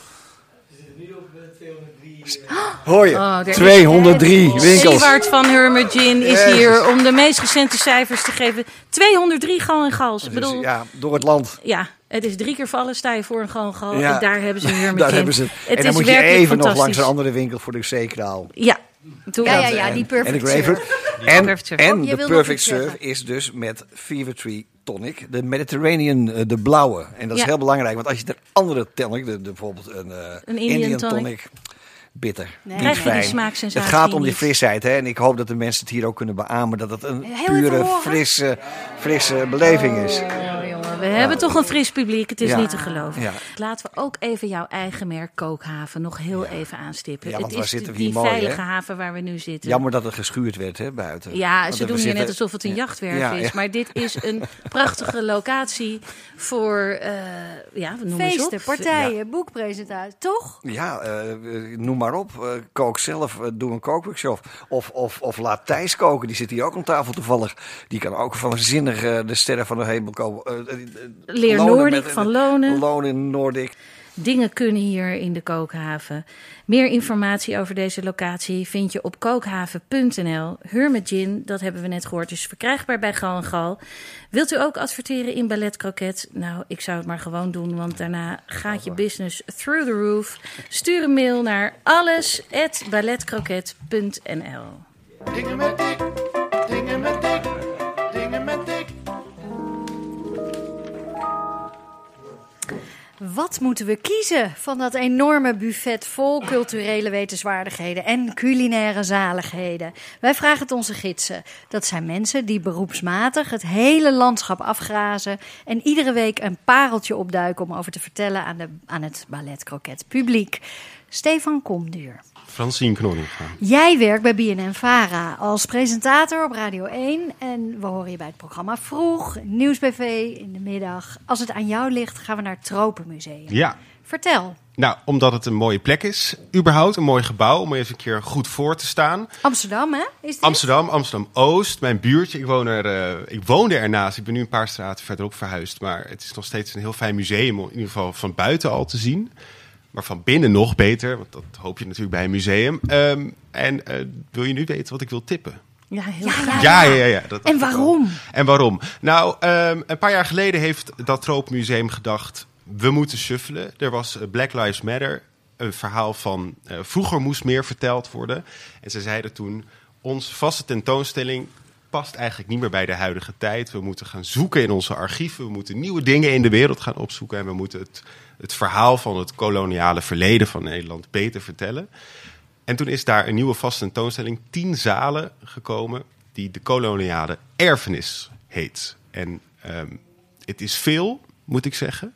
Hoor je? Oh, er is 203 winkels. Sieward van Hermit Gin is Jezus. hier om de meest recente cijfers te geven. 203 gal en gals. Ik bedoel, ja. ja, door het land. het is drie keer vallen, sta je voor een gal en gal. Ja. En daar hebben ze Hermit Daar Gin. hebben ze. Het en dan is moet je even nog langs een andere winkel voor de zeekraal. Ja, doe Ja, dat. ja, ja, die En de perfect surf. En, Perfect surf. en Oh, de perfect surf zeggen. is dus met Fever Tree Tonic. De Mediterranean, eh, de blauwe. En dat is Ja. heel belangrijk. Want als je er andere tonic, de, de, bijvoorbeeld een, eh, Een Indian tonic. bitter. Nee. Niet fijn. Het gaat om die frisheid. Hè? En ik hoop dat de mensen het hier ook kunnen beamen. Dat het een Heel pure, frisse, frisse beleving is. Oh, we hebben toch een fris publiek. Het is Ja. niet te geloven. Ja. Laten we ook even jouw eigen merk Kookhaven nog heel even aanstippen. Ja, want het waar is zitten we die hier mooi, veilige hè? haven waar we nu zitten. Jammer dat het geschuurd werd hè, buiten. Ja, Want ze doen hier zitten- net alsof het een jachtwerf Ja, is. Maar dit is een prachtige locatie voor, eh ja, noem eens op. Feesten, partijen, boekpresentaties, toch? Ja, eh, noem maar op. Eh, kook zelf, doe een kookworkshop. Of, of, of laat Thijs koken, die zit hier ook aan tafel toevallig. Die kan ook vanzinnig eh de sterren van de hemel komen. Leer Noordic van Lonen. Lonen Noordic. Dingen kunnen hier in de Kookhaven. Meer informatie over deze locatie vind je op kookhaven.nl. Hermit Gin, dat hebben we net gehoord, is verkrijgbaar bij Gal en Gal. Wilt u ook adverteren in Ballet Croquet? Nou, ik zou het maar gewoon doen, want daarna gaat je business through the roof. Stuur een mail naar alles@balletcroquet.nl. Dingen met dik, dingen met dik, Wat moeten we kiezen van dat enorme buffet vol culturele wetenswaardigheden en culinaire zaligheden? Wij vragen het onze gidsen. Dat zijn mensen die beroepsmatig het hele landschap afgrazen en iedere week een pareltje opduiken om over te vertellen aan, de, aan het ballet croquet publiek. Stefan Komduur. Francine Knorringa. Jij werkt bij BNN-Vara als presentator op Radio 1. En we horen je bij het programma Vroeg, Nieuwsbv in de middag. Als het aan jou ligt, gaan we naar het Tropenmuseum. Ja, Vertel. nou, omdat het een mooie plek is. Überhaupt een mooi gebouw om even een keer goed voor te staan. Amsterdam, hè? Is dit? Amsterdam, Amsterdam-Oost, mijn buurtje. Ik, woon er, eh, ik woonde ernaast. Ik ben nu een paar straten verderop verhuisd. Maar het is nog steeds een heel fijn museum, om in ieder geval van buiten al te zien. Maar van binnen nog beter, want dat hoop je natuurlijk bij een museum. Ehm, en eh, wil je nu weten wat ik wil tippen? Ja, heel Ja, graag. Ja, ja, ja. ja, dat En waarom? En waarom? Nou, ehm, een paar jaar geleden heeft dat Tropenmuseum gedacht... we moeten suffelen. Er was eh, Black Lives Matter, een verhaal van... eh, vroeger moest meer verteld worden. En ze zeiden toen, onze vaste tentoonstelling past eigenlijk niet meer bij de huidige tijd. We moeten gaan zoeken in onze archieven. We moeten nieuwe dingen in de wereld gaan opzoeken. En we moeten het, het verhaal van het koloniale verleden van Nederland beter vertellen. En toen is daar een nieuwe vaste tentoonstelling, tien zalen gekomen, die de koloniale erfenis heet. En ehm, het is veel, moet ik zeggen.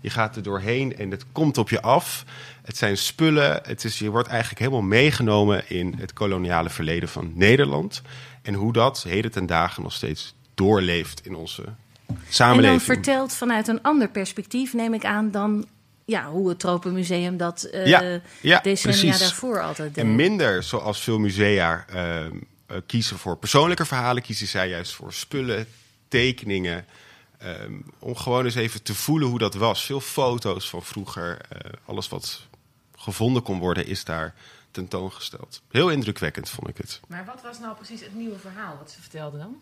Je gaat er doorheen en het komt op je af. Het zijn spullen. Het is, je wordt eigenlijk helemaal meegenomen in het koloniale verleden van Nederland. En hoe dat heden ten dagen nog steeds doorleeft in onze En dan verteld vanuit een ander perspectief, neem ik aan, dan ja, hoe het Tropenmuseum dat eh, Ja, ja, decennia precies. daarvoor altijd deed. En minder zoals veel musea ehm, eh, kiezen voor persoonlijke verhalen, kiezen zij juist voor spullen, tekeningen. ehm, om gewoon eens even te voelen hoe dat was. Veel foto's van vroeger. eh, alles wat gevonden kon worden is daar tentoongesteld. Heel indrukwekkend vond ik het. Maar wat was nou precies het nieuwe verhaal wat ze vertelden dan?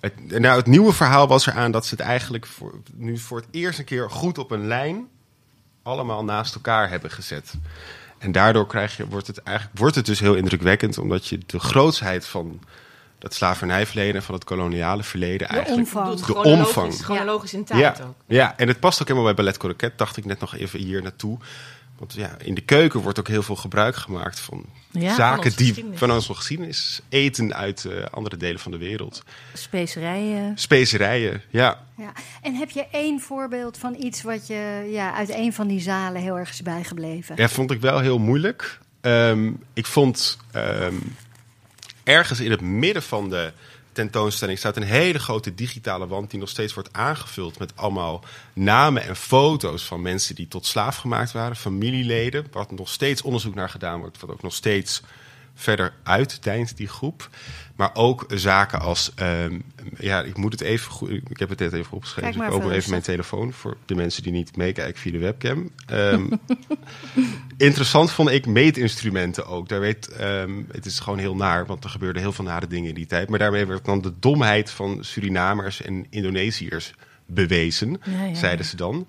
Het. Nou, het nieuwe verhaal was eraan dat ze het eigenlijk voor, nu voor het eerst een keer goed op een lijn allemaal naast elkaar hebben gezet. En daardoor krijg je, wordt, het eigenlijk, wordt het dus heel indrukwekkend, omdat je de grootsheid van dat slavernijverleden en van het koloniale verleden eigenlijk. omvang. De chronologisch- omvang. Chronologisch in tijd Ja, ook. ja, en het past ook helemaal bij Ballet Croquet, dacht ik net nog even hier naartoe. Want ja, in de keuken wordt ook heel veel gebruik gemaakt van Ja, zaken die van onze geschiedenis, eten uit eh, andere delen van de wereld, Specerijen. specerijen, ja. Ja. En heb je één voorbeeld van iets wat je ja, uit een van die zalen heel erg is bijgebleven? Ja, vond ik wel heel moeilijk. Ehm, ik vond ehm, ergens in het midden van de tentoonstelling staat een hele grote digitale wand die nog steeds wordt aangevuld met allemaal namen en foto's van mensen die tot slaaf gemaakt waren, familieleden, wat nog steeds onderzoek naar gedaan wordt, wat ook nog steeds verder uitdijnt, die groep. Maar ook zaken als, ehm, ja, ik moet het even goed, ik heb het net even opgeschreven, dus ik open even mijn telefoon voor de mensen die niet meekijken via de webcam. Ehm, Interessant vond ik meetinstrumenten ook. Daar weet, ehm, het is gewoon heel naar, want er gebeurden heel veel nare dingen in die tijd. Maar daarmee werd dan de domheid van Surinamers en Indonesiërs bewezen, Ja, ja. zeiden ze dan.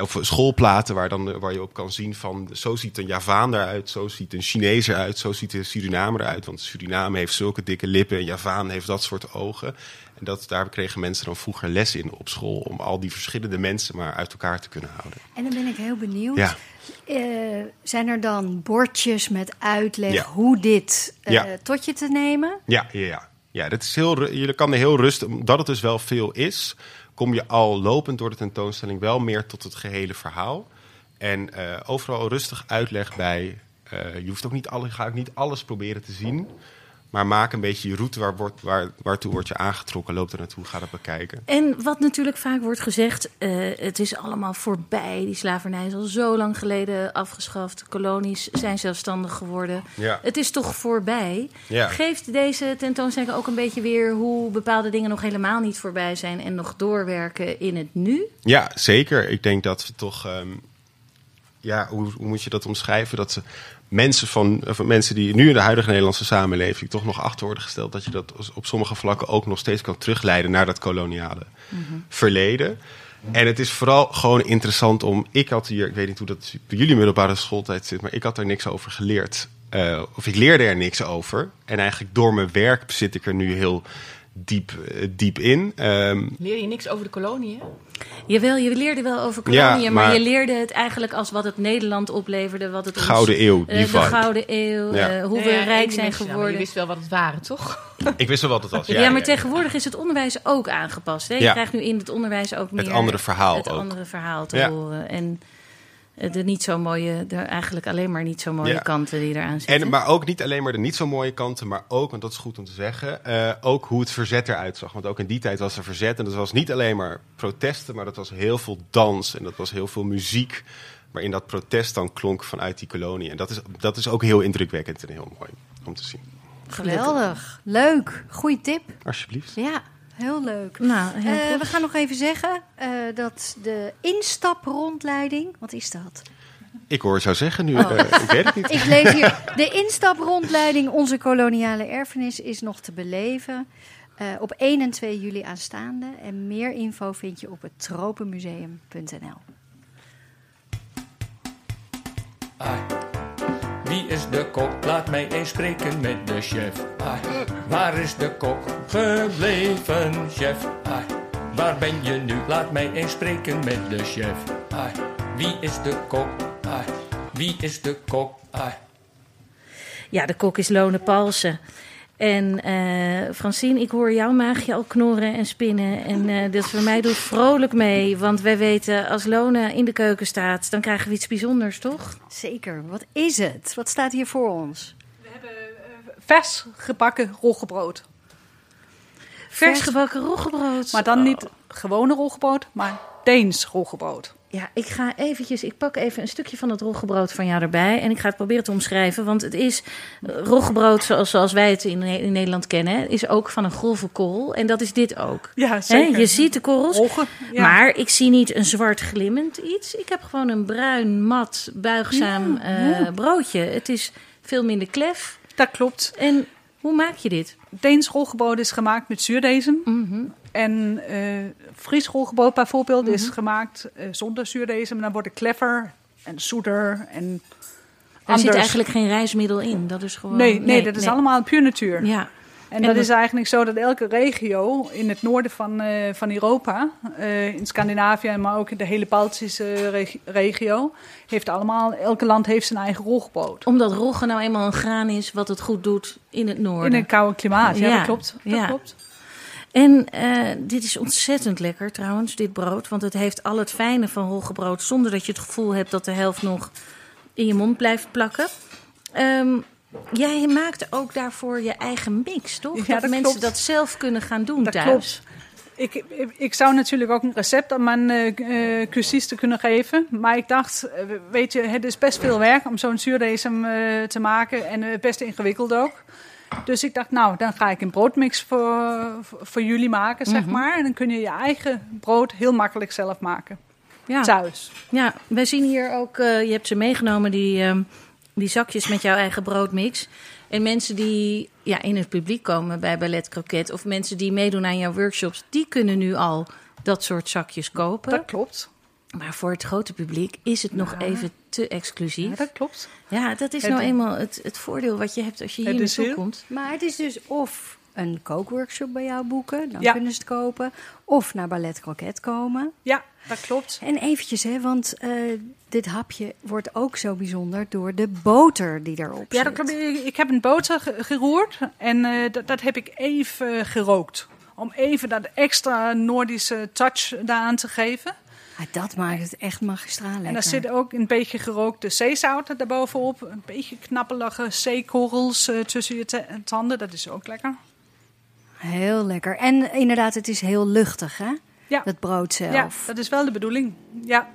Of schoolplaten waar, dan, waar je op kan zien van... zo ziet een Javaan eruit, zo ziet een Chinees eruit... zo ziet een Surinamer eruit. Want Suriname heeft zulke dikke lippen en Javaan heeft dat soort ogen. En dat, daar kregen mensen dan vroeger les in op school... om al die verschillende mensen maar uit elkaar te kunnen houden. En dan ben ik heel benieuwd. Ja. Eh, zijn er dan bordjes met uitleg Ja. hoe dit eh, Ja. tot je te nemen? Ja, ja, ja. ja dat is heel, je kan er heel rustig, omdat het dus wel veel is, kom je al lopend door de tentoonstelling wel meer tot het gehele verhaal. En eh, overal rustig uitleg bij. Eh, je hoeft ook niet, alle, ga ook niet alles proberen te zien. Maar maak een beetje je route waar, wordt, waar, waartoe wordt je aangetrokken. Loop er naartoe, ga dat bekijken. En wat natuurlijk vaak wordt gezegd, eh, het is allemaal voorbij. Die slavernij is al zo lang geleden afgeschaft. Kolonies zijn zelfstandig geworden. Ja. Het is toch voorbij. Ja. Geeft deze tentoonstelling ook een beetje weer hoe bepaalde dingen nog helemaal niet voorbij zijn en nog doorwerken in het nu? Ja, zeker. Ik denk dat we toch. ehm, ja, hoe, hoe moet je dat omschrijven? Dat ze mensen van, van mensen die nu in de huidige Nederlandse samenleving toch nog achter worden gesteld, dat je dat op sommige vlakken ook nog steeds kan terugleiden naar dat koloniale verleden. En het is vooral gewoon interessant om. Ik had hier, ik weet niet hoe dat bij jullie middelbare schooltijd zit, maar ik had er niks over geleerd. Eh, of ik leerde er niks over. En eigenlijk door mijn werk zit ik er nu heel diep, eh, diep in. Ehm, Leer je niks over de koloniën? Jawel, je leerde wel over Ja, koloniën, maar, maar- je leerde het eigenlijk als wat het Nederland opleverde. Wat het ons- Gouden Eeuw, die eh, de vibe. Gouden Eeuw, Ja. eh, hoe Nee, we rijk zijn mensen, ja, maar geworden. je wist wel wat het waren, toch? ik wist wel wat het was. Ja, maar tegenwoordig is het onderwijs ook aangepast. Hè? Je Ja. krijgt nu in het onderwijs ook meer... andere verhaal Het ook. andere verhaal te Ja. horen. En de niet zo mooie, de eigenlijk alleen maar niet zo mooie Ja. kanten die eraan zitten. En, maar ook niet alleen maar de niet zo mooie kanten, maar ook, want dat is goed om te zeggen, eh, ook hoe het verzet eruit zag. Want ook in die tijd was er verzet en dat was niet alleen maar protesten, maar dat was heel veel dans en dat was heel veel muziek. Waarin dat protest dan klonk vanuit die kolonie. En dat is, dat is ook heel indrukwekkend en heel mooi om te zien. Geweldig. Leuk. Goeie tip. Alsjeblieft. Ja, heel leuk. Nou, heel Eh, we gaan nog even zeggen eh, dat de instaprondleiding... Wat is dat? Ik hoor zou zeggen nu, Oh. eh, ik weet het niet. Ik lees hier. De instaprondleiding Onze koloniale erfenis is nog te beleven. eh, op 1 en 2 juli aanstaande. En meer info vind je op het tropenmuseum.nl. Wie is de kok? Laat mij eens spreken met de chef. Ai. Waar is de kok gebleven, chef? Ai. Waar ben je nu? Laat mij eens spreken met de chef. Ai. Wie is de kok? Wie is de kok? Ja, de kok is Lone Palsen. En eh, Francine, ik hoor jouw maagje al knorren en spinnen. En eh dat voor mij doet vrolijk mee. Want wij weten, als Lone in de keuken staat, dan krijgen we iets bijzonders, toch? Zeker. Wat is het? Wat staat hier voor ons? Vers gebakken roggebrood. Vers gebakken roggebrood. Maar dan niet gewone roggebrood, maar Deens roggebrood. Ja, ik ga eventjes, ik pak even een stukje van het roggebrood van jou erbij. En ik ga het proberen te omschrijven. Want het is eh, roggebrood zoals, zoals wij het in, Ne- in Nederland kennen. Is ook van een grove korrel. En dat is dit ook. Ja, zeker. je ziet de korrels. Ja. Maar ik zie niet een zwart glimmend iets. Ik heb gewoon een bruin, mat, buigzaam eh, broodje. Het is veel minder klef. Dat klopt. En hoe maak je dit? Deens roggebrood is gemaakt met zuurdezen. Mhm. En roggebrood bijvoorbeeld is gemaakt eh, zonder zuurdezen. Maar dan wordt het kleffer en zoeter en Er zit eigenlijk geen reismiddel in. Dat is gewoon. Nee, nee, dat is allemaal puur natuur. Ja. En, En dat dat- is eigenlijk zo dat elke regio in het noorden van, eh, van Europa, eh, in Scandinavië, maar ook in de hele Baltische reg- regio, heeft allemaal, elke land heeft zijn eigen roggebrood. Omdat rogge nou eenmaal een graan is wat het goed doet in het noorden. In een koude klimaat, ja, Ja, dat klopt. Dat ja. klopt. En eh, dit is ontzettend lekker trouwens, dit brood. Want het heeft al het fijne van roggebrood... zonder dat je het gevoel hebt dat de helft nog in je mond blijft plakken. Ehm, jij maakt ook daarvoor je eigen mix, toch? Ja, dat, dat mensen klopt. dat zelf kunnen gaan doen Dat thuis. klopt. Ik, ik, zou natuurlijk ook een recept aan mijn eh eh, cursisten kunnen geven. Maar ik dacht, weet je, het is best veel werk om zo'n zuurdesem te maken. En best ingewikkeld ook. Dus ik dacht, nou, dan ga ik een broodmix voor, voor, jullie maken, zeg Mhm. maar. En dan kun je je eigen brood heel makkelijk zelf maken. Ja. Thuis. Ja, wij zien hier ook, eh, je hebt ze meegenomen, die, ehm, die zakjes met jouw eigen broodmix. En mensen die ja, in het publiek komen bij Ballet Croquet... of mensen die meedoen aan jouw workshops... die kunnen nu al dat soort zakjes kopen. Dat klopt. Maar voor het grote publiek is het nog even te exclusief. Ja, dat klopt. Ja, dat is Het- nou eenmaal het, het voordeel wat je hebt als je hier naartoe heel- komt. Maar het is dus of een kookworkshop bij jou boeken, dan Ja. kunnen ze het kopen. Of naar Ballet Croquet komen. Ja, dat klopt. En eventjes, hè, want eh, dit hapje wordt ook zo bijzonder door de boter die erop Ja, zit. dat klopt. Ik, heb een boter ge- geroerd en eh, dat, dat heb ik even gerookt. Om even dat extra Noordische touch daaraan te geven. Ah, dat maakt het echt magistraal lekker. En daar zit ook een beetje gerookte zeezout daarbovenop. Een beetje knappelige zeekorrels eh, tussen je tanden. Dat is ook lekker. Heel lekker. En inderdaad, het is heel luchtig, hè? Ja. Dat brood zelf. Ja, dat is wel de bedoeling. Ja,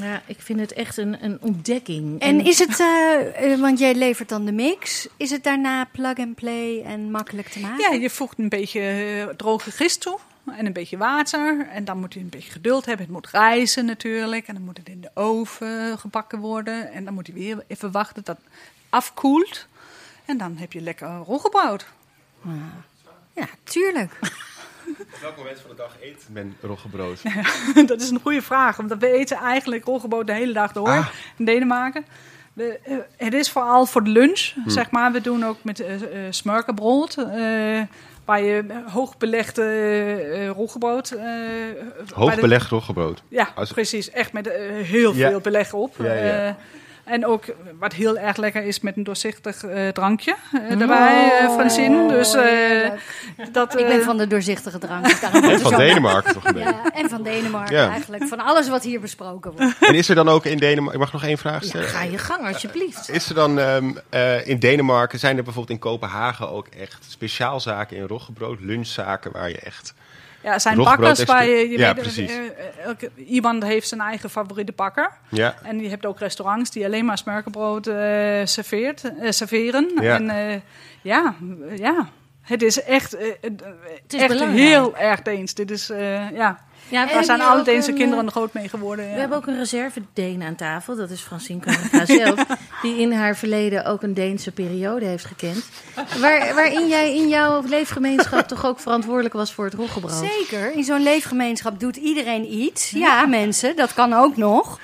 Ja, ik vind het echt een, een ontdekking. En is het, eh, eh, want jij levert dan de mix, is het daarna plug and play en makkelijk te maken? ja je voegt een beetje droge gist toe. En een beetje water. En dan moet je een beetje geduld hebben. Het moet rijzen natuurlijk. En dan moet het in de oven gebakken worden. En dan moet je weer even wachten dat het afkoelt. En dan heb je lekker roggebrood. Ja, tuurlijk. Op welk moment van de dag eet men roggebrood? dat is een goede vraag. Omdat we eten eigenlijk roggebrood de hele dag door Ah. in Denemarken. We, eh, het is vooral voor de lunch, zeg maar. We doen ook met eh eh, smørkebrød, eh, waar je hoogbelegde eh roggebrood... de- Hoogbelegd roggebrood. Ja, Als- precies. Echt met heel Ja. veel beleg op. Ja, ja. En ook wat heel erg lekker is met een doorzichtig eh, drankje eh, erbij, eh, Francine. Dus eh, heerlijk. dat... Ik ben van de doorzichtige drank. daarom En van Denemarken toch een beetje. Ja, en van Denemarken Ja. eigenlijk. Van alles wat hier besproken wordt. En is er dan ook in Denemarken... Ik mag nog één vraag Ja, stellen. ga je gang, alsjeblieft. Is er dan ehm, eh, in Denemarken, zijn er bijvoorbeeld in Kopenhagen ook echt speciaalzaken in roggebrood, lunchzaken waar je echt... Ja, er zijn bakkers waar je, je Ja, weet, precies. eh, eh, elke, iemand heeft zijn eigen favoriete bakker. Ja, En je hebt ook restaurants die alleen maar smørkebrood eh serveert, eh, serveren. Ja. En eh, ja, ja, het is echt, eh, eh, is echt belangrijk. heel erg Deens. Dit is, eh, ja, Ja, daar zijn alle Deense een, kinderen eh, groot mee geworden. Ja. We hebben ook een reserve Deen aan tafel. Dat is Francine Kammerga zelf. Die in haar verleden ook een Deense periode heeft gekend. Waar, waarin jij in jouw leefgemeenschap toch ook verantwoordelijk was voor het roggebrood. Zeker, in zo'n leefgemeenschap doet iedereen iets. Ja, mensen, dat kan ook nog.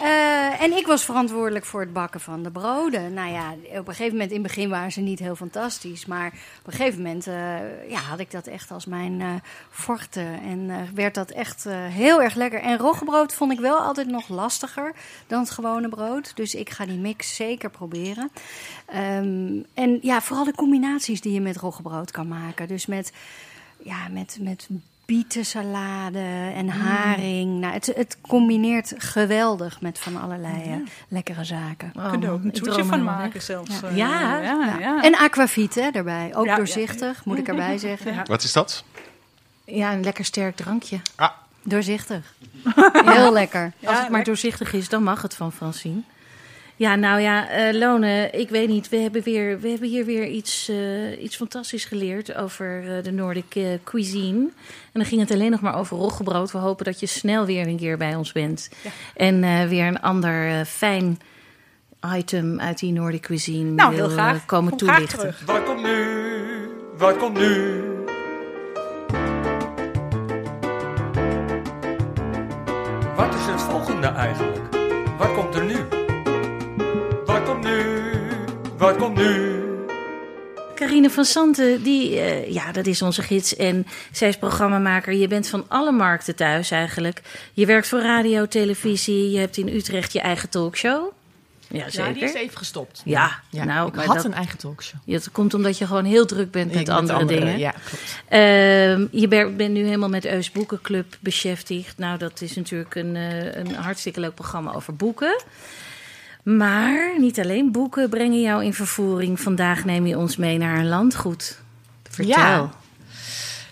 Eh, en ik was verantwoordelijk voor het bakken van de broden. Nou ja, op een gegeven moment, in het begin waren ze niet heel fantastisch. Maar op een gegeven moment eh, ja, had ik dat echt als mijn eh forte. En werd dat echt heel erg lekker. En roggebrood vond ik wel altijd nog lastiger dan het gewone brood. Dus ik ga die mix zeker proberen. Ehm, en ja, vooral de combinaties die je met roggebrood kan maken. Dus met ja, met, met bietensalade en haring. Nou, het, het combineert geweldig met van allerlei eh, lekkere zaken. Oh, Je kunt er ook een ik toetje van maken weg. zelfs. Ja. eh, Ja. ja, ja. En aquavit hè, daarbij. Ook Ja, ja. doorzichtig, moet ik erbij zeggen. Ja. wat is dat? Ja, een lekker sterk drankje. Ah, Doorzichtig. Heel lekker. Als het maar doorzichtig is, dan mag het van Francine. Ja, nou ja, eh, Lone, ik weet niet. We hebben, weer, we hebben hier weer iets, eh, iets fantastisch geleerd over eh, de Nordic cuisine. En dan ging het alleen nog maar over roggebrood. We hopen dat je snel weer een keer bij ons bent. En eh, weer een ander fijn item uit die Nordic cuisine Nou, heel wil graag. eh, komen Kom graag toelichten. terug. Wat komt nu? Wat komt nu? Wat is het volgende eigenlijk? Wat komt er nu? Wat komt nu? Wat komt nu? Carine van Santen, die, eh, ja, dat is onze gids. En zij is programmamaker. Je bent van alle markten thuis eigenlijk. Je werkt voor radio, televisie. Je hebt in Utrecht je eigen talkshow. Ja, Ja, zeker. die is even gestopt. Ja, Ja, nou, ik had dat- een eigen talkshow. Ja, Dat komt omdat je gewoon heel druk bent met andere, dingen. Ja, klopt. Ehm, je bent nu helemaal met Eus Boekenclub beschäftigd. Nou, dat is natuurlijk een, eh, een hartstikke leuk programma over boeken. Maar niet alleen boeken brengen jou in vervoering. Vandaag neem je ons mee naar een landgoed. Vertel. Ja.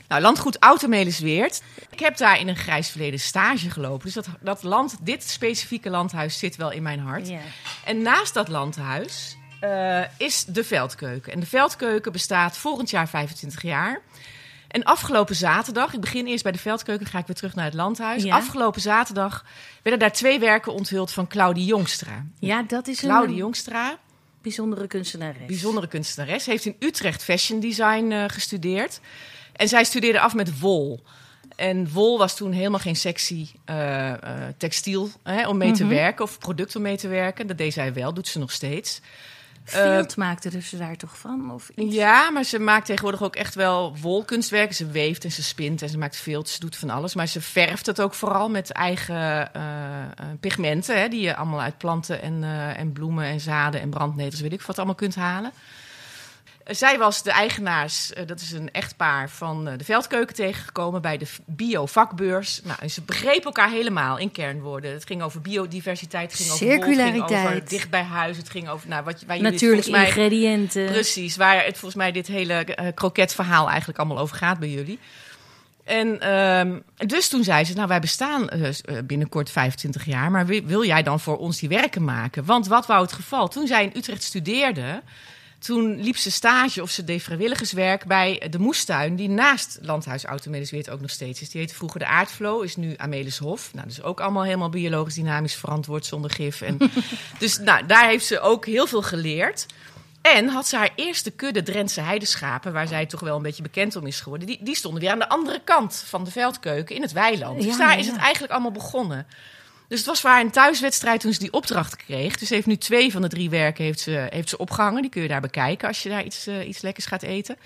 Nou, landgoed Automelisweert. Ik heb daar in een grijs verleden stage gelopen. Dus dat, dat land, dit specifieke landhuis zit wel in mijn hart. En naast dat landhuis eh, is de Veldkeuken. En de Veldkeuken bestaat volgend jaar 25 jaar. En afgelopen zaterdag, ik begin eerst bij de Veldkeuken, ga ik weer terug naar het landhuis. Ja. Afgelopen zaterdag werden daar twee werken onthuld van Claudie Jongstra. Ja, dat is Claudie een Jongstra, bijzondere kunstenares. bijzondere kunstenares, heeft in Utrecht fashion design eh, gestudeerd. En zij studeerde af met wol. En wol was toen helemaal geen sexy eh, eh, textiel hè, om mee te werken of product om mee te werken. Dat deed zij wel, doet ze nog steeds. Field maakte dus ze daar toch van? Of iets? Ja, maar ze maakt tegenwoordig ook echt wel wolkunstwerken. Ze weeft en ze spint en ze maakt veel. Ze doet van alles. Maar ze verft het ook vooral met eigen eh, eh, pigmenten. Hè, die je allemaal uit planten en, eh, en bloemen en zaden en brandnetels, weet ik wat allemaal kunt halen. Zij was de eigenaars, eh, dat is een echtpaar van eh, de Veldkeuken tegengekomen bij de bio-vakbeurs. Nou, en ze begrepen elkaar helemaal in kernwoorden. Het ging over biodiversiteit, het ging over wol, het ging over Circulariteit. dicht bij huis, het ging over nou, wat, waar Natuurlijk volgens mij ingrediënten. Precies, waar het volgens mij dit hele eh, kroketverhaal eigenlijk allemaal over gaat bij jullie. En ehm, dus toen zei ze, nou wij bestaan binnenkort 25 jaar, maar wi- wil jij dan voor ons die werken maken? Want wat wou het geval? Toen zij in Utrecht studeerde, toen liep ze stage of ze deed vrijwilligerswerk bij de moestuin die naast Landhuis Automelisweert ook nog steeds is. Die heette vroeger de Aardflow, is nu Amelishof. Nou, dus ook allemaal helemaal biologisch dynamisch verantwoord zonder gif. En, dus nou, daar heeft ze ook heel veel geleerd. En had ze haar eerste kudde Drentse heideschapen, waar zij toch wel een beetje bekend om is geworden, die, die stonden weer aan de andere kant van de veldkeuken in het weiland. Dus Ja, daar ja. is het eigenlijk allemaal begonnen. Dus het was voor haar een thuiswedstrijd toen ze die opdracht kreeg. Dus ze heeft nu twee van de drie werken heeft ze, heeft ze opgehangen. Die kun je daar bekijken als je daar iets, eh, iets lekkers gaat eten.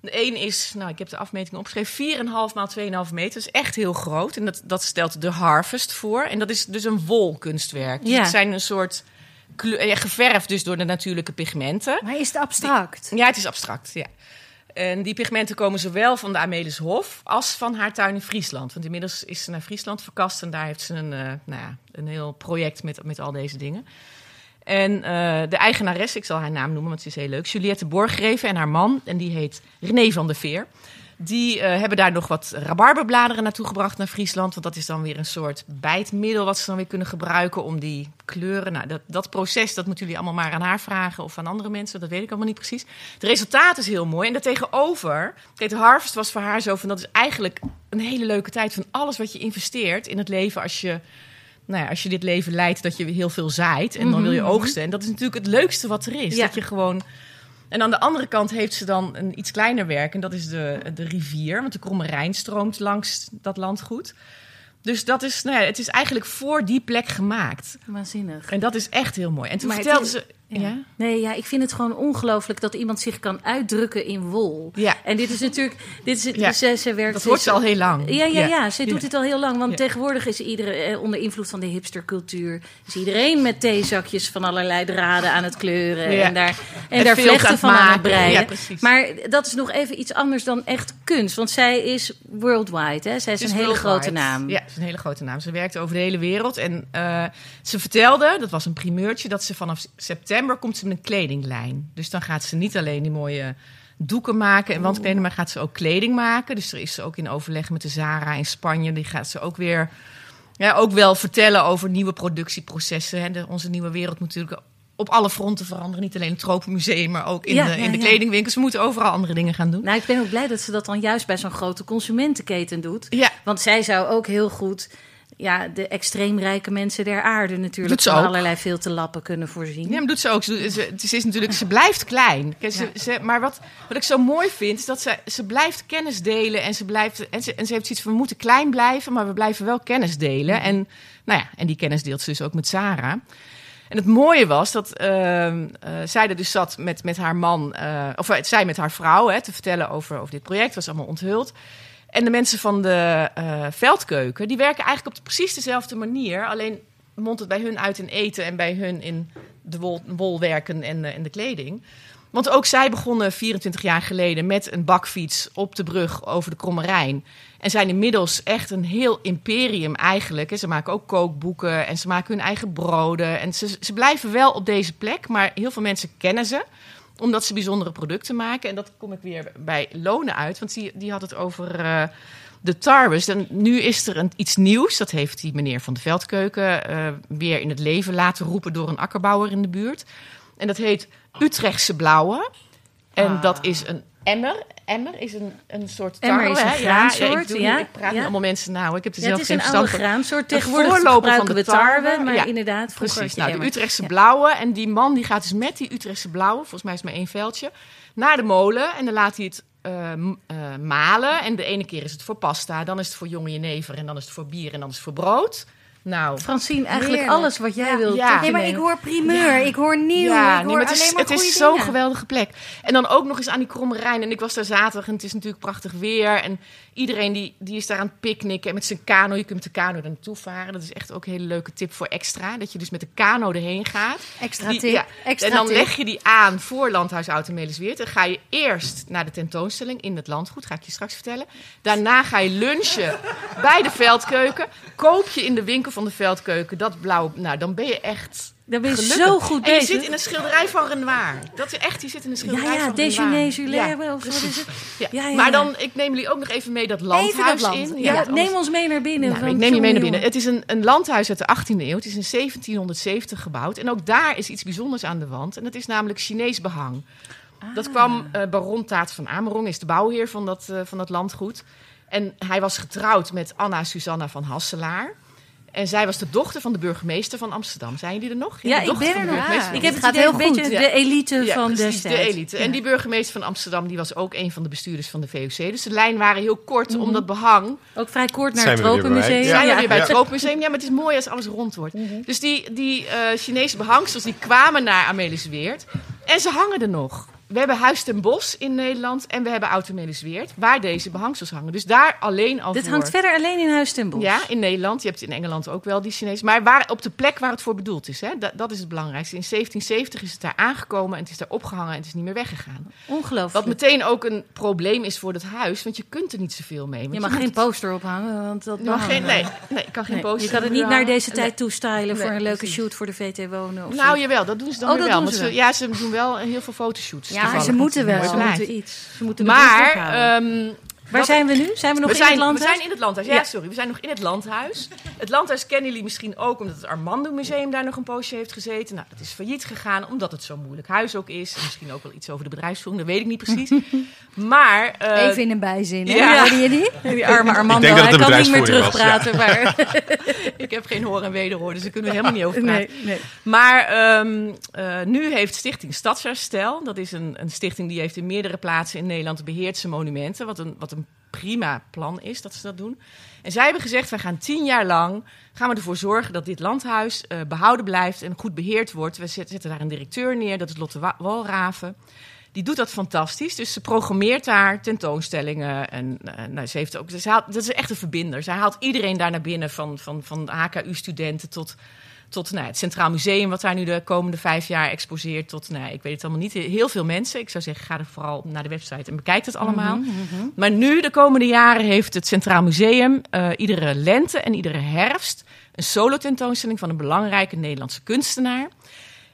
De een is, nou ik heb de afmeting opgeschreven, 4,5 maal 2,5 meter. Dat is echt heel groot. En dat, dat stelt de Harvest voor. En dat is dus een wolkunstwerk. Dus Ja. het zijn een soort kleur- ja, geverfd dus door de natuurlijke pigmenten. Maar is het abstract? Ja, het is abstract, ja. En die pigmenten komen zowel van de Amelishof als van haar tuin in Friesland. Want inmiddels is ze naar Friesland verkast en daar heeft ze een, eh, nou ja, een heel project met, met al deze dingen. En eh, de eigenares, ik zal haar naam noemen, want ze is heel leuk, Juliette Borgreven en haar man, en die heet René van der Veer. Die eh, hebben daar nog wat rabarberbladeren naartoe gebracht naar Friesland. Want dat is dan weer een soort bijtmiddel wat ze dan weer kunnen gebruiken om die kleuren. Nou, dat, dat proces, dat moeten jullie allemaal maar aan haar vragen of aan andere mensen. Dat weet ik allemaal niet precies. Het resultaat is heel mooi. En daartegenover, de harvest was voor haar zo van dat is eigenlijk een hele leuke tijd van alles wat je investeert in het leven als je. Nou ja, als je dit leven leidt, dat je heel veel zaait en dan wil je oogsten. En dat is natuurlijk het leukste wat er is. Ja. Dat je gewoon en aan de andere kant heeft ze dan een iets kleiner werk. En dat is de, de rivier. Want de Kromme Rijn stroomt langs dat landgoed. Dus dat is, nou ja, het is eigenlijk voor die plek gemaakt. Waanzinnig. En dat is echt heel mooi. En toen Maar vertelde is- ze... Ja. Ja? Nee, ja, ik vind het gewoon ongelooflijk dat iemand zich kan uitdrukken in wol. Ja. En dit is natuurlijk, dit is, Ja. ze, ze werkt. Dat hoort ze al heel lang. Ja, ja, Ja. ja, ze doet het al heel lang. Want Ja. tegenwoordig is iedereen eh, onder invloed van de hipstercultuur. Is iedereen met theezakjes van allerlei draden aan het kleuren. Ja. En daar, en En daar vlechten van aan het breien. Ja, precies. maar dat is nog even iets anders dan echt kunst. Want zij is worldwide. Hè? Zij is een hele worldwide. grote naam. Ja, ze is een hele grote naam. Ze werkte over de hele wereld. En eh, ze vertelde, dat was een primeurtje, dat ze vanaf september komt ze met een kledinglijn. Dus dan gaat ze niet alleen die mooie doeken maken en wandkleding, maar gaat ze ook kleding maken. Dus er is ze ook in overleg met de Zara in Spanje. Die gaat ze ook weer, ja, ook wel vertellen over nieuwe productieprocessen. Hè. De, onze nieuwe wereld moet natuurlijk op alle fronten veranderen. Niet alleen het Tropenmuseum, maar ook in Ja, de, ja, in de kledingwinkels. We moeten overal andere dingen gaan doen. Nou, ik ben ook blij dat ze dat dan juist bij zo'n grote consumentenketen doet. Ja. Want zij zou ook heel goed ja, de extreem rijke mensen der aarde natuurlijk Doet ze van allerlei veel te lappen kunnen voorzien. Ja, maar doet ze ook. Ze, is natuurlijk, ze blijft klein. Kijk, ze, ze, maar wat, wat ik zo mooi vind, is dat ze, ze blijft kennis delen. En ze, blijft, en, ze, en ze heeft zoiets van, we moeten klein blijven, maar we blijven wel kennis delen. En, nou ja, en die kennis deelt ze dus ook met Sarah. En het mooie was dat ehm, eh, zij er dus zat met, met haar man, eh, of eh, zij met haar vrouw, hè, te vertellen over, over dit project. was allemaal onthuld. En de mensen van de eh, veldkeuken, die werken eigenlijk op de, precies dezelfde manier. Alleen mondt het bij hun uit in eten en bij hun in de wol, wolwerken en, eh, en de kleding. Want ook zij begonnen 24 jaar geleden met een bakfiets op de brug over de Kromme Rijn. En zijn inmiddels echt een heel imperium eigenlijk. Ze maken ook kookboeken en ze maken hun eigen broden. En ze, ze blijven wel op deze plek, maar heel veel mensen kennen ze omdat ze bijzondere producten maken. En dat kom ik weer bij Lonen uit. Want die, die had het over eh, de tarwes. En nu is er een, iets nieuws. Dat heeft die meneer van de Veldkeuken eh, weer in het leven laten roepen door een akkerbouwer in de buurt. En dat heet Utrechtse Blauwe. En dat is een emmer. Emmer is een, een soort tarwe. Emmer is een graansoort, ik, doe, ja. ik praat Ja. met allemaal mensen nou. Ik heb er Ja, zelf het is geen een oude graansoort. Tegenwoordig gebruiken we van de tarwe, maar ja. inderdaad, vroeger Precies, nou, de. Utrechtse Ja. blauwe. En die man die gaat dus met die Utrechtse blauwe, volgens mij is het maar één veldje, naar de molen. En dan laat hij het eh, m- eh, malen. En de ene keer is het voor pasta, dan is het voor jonge jenever en dan is het voor bier en dan is het voor brood. Nou, Francine, eigenlijk Heerlijk. alles wat jij Ja. wilt. Ja. Nee, maar ik hoor primeur, ik hoor nieuw, ja, ik nee, hoor maar het is, alleen maar het is zo'n geweldige plek. En dan ook nog eens aan die Kromme Rijn. En ik was daar zaterdag en het is natuurlijk prachtig weer. En iedereen die, die is daar aan het picknicken en met zijn kano. Je kunt met de kano er naartoe varen. Dat is echt ook een hele leuke tip voor extra. Dat je dus met de kano erheen gaat. Extra Die- tip, ja. extra en dan tip. leg je die aan voor Landhuis Melisweert. Dan ga je eerst naar de tentoonstelling in het landgoed. Ga ik je straks vertellen. Daarna ga je lunchen bij de veldkeuken. Koop je in de winkel van de veldkeuken dat blauwe... Nou, dan ben je echt... Dan ben je gelukkig. zo goed En je bezig. zit in een schilderij van Renoir. Dat is echt, je zit in een ja, schilderij ja, van déjeuner, Renoir. Ja, of wat is het? ja. Ja, ja, maar ja. dan, ik neem jullie ook nog even mee dat Even dat landhuis land. in. Ja, neem ons mee naar binnen. nou, ik neem je mee naar binnen. Het is een, een landhuis uit de 18e eeuw. Het is in 1770 gebouwd. En ook daar is iets bijzonders aan de wand. En dat is namelijk Chinees behang. Dat kwam eh, baron Taat van Amerong, is de bouwheer van dat, eh, van dat landgoed. En hij was getrouwd met Anna Susanna van Hasselaar. En zij was de dochter van de burgemeester van Amsterdam. Zijn jullie er nog? Ja, de ik dochter ben van er de nog. Ja, Ik heb Het gaat idee heel een beetje goed. de elite Ja, van precies, de elite. En die burgemeester van Amsterdam die was ook een van de bestuurders van de VOC. Dus de lijn waren heel kort om dat behang Ook vrij kort naar Zijn het? Tropenmuseum. zijn we Ja. weer bij het. Tropenmuseum. Ja, maar het is mooi als alles rond wordt. Dus die, die eh, Chinese behangsters die kwamen naar Amelisweert. En ze hangen er nog. We hebben Huis ten Bos in Nederland en we hebben Automelisweert, waar deze behangsels hangen. Dus daar alleen al Dit voor. hangt verder alleen in Huis ten Bosch. Ja, in Nederland. Je hebt in Engeland ook wel die Chinees. Maar waar, op de plek waar het voor bedoeld is. Hè? Dat, dat is het belangrijkste. In 1770 is het daar aangekomen en het is daar opgehangen en het is niet meer weggegaan. Ongelooflijk. Wat meteen ook een probleem is voor het huis, want je kunt er niet zoveel mee. Je mag geen het- poster ophangen, want dat je mag geen, nee, nee, ik kan geen Nee, poster Je kan het niet naar deze tijd Nee. toestylen voor Nee, een leuke precies. shoot voor de VT Wonen. Of Nou zo. jawel, dat doen ze dan Oh, weer dat wel. ze, ja, ze doen wel heel veel fotoshoots. Ja, toevallig, ze moeten wel. ze moeten iets. Ze moeten Maar, ophouden. Waar zijn we nu? Zijn we nog we, in zijn, het landhuis? we zijn in het landhuis. Ja, Ja. sorry. We zijn nog in het landhuis. Het landhuis kennen jullie misschien ook omdat het Armando Museum daar nog een poosje heeft gezeten. Nou, dat is failliet gegaan omdat het zo'n moeilijk huis ook is. En misschien ook wel iets over de bedrijfsvoering, dat weet ik niet precies. maar... eh, Even in een bijzin, hè? ja. Je die? Arme Armando, hij kan niet meer was, terugpraten. Maar... ik heb geen hoor en wederhoor, dus daar kunnen we helemaal niet over praten. nee. Maar ehm, eh, nu heeft Stichting Stadsherstel, dat is een, een stichting die heeft in meerdere plaatsen in Nederland beheert monumenten, wat een, wat een prima plan is dat ze dat doen. En zij hebben gezegd, wij gaan tien jaar lang, gaan we ervoor zorgen dat dit landhuis eh, behouden blijft en goed beheerd wordt. We zet- zetten daar een directeur neer, dat is Lotte Wa- Walraven. Die doet dat fantastisch. Dus ze programmeert daar tentoonstellingen. En eh, nou, ze heeft ook. Ze haalt, dat is echt een verbinder. Zij haalt iedereen daar naar binnen. Van, van, van HKU-studenten tot, tot nou, het Centraal Museum, wat daar nu de komende vijf jaar exposeert. Tot, nou, ik weet het allemaal niet. Heel veel mensen. Ik zou zeggen, ga er vooral naar de website en bekijk het allemaal. Maar nu, de komende jaren, heeft het Centraal Museum eh, iedere lente en iedere herfst een solo-tentoonstelling van een belangrijke Nederlandse kunstenaar.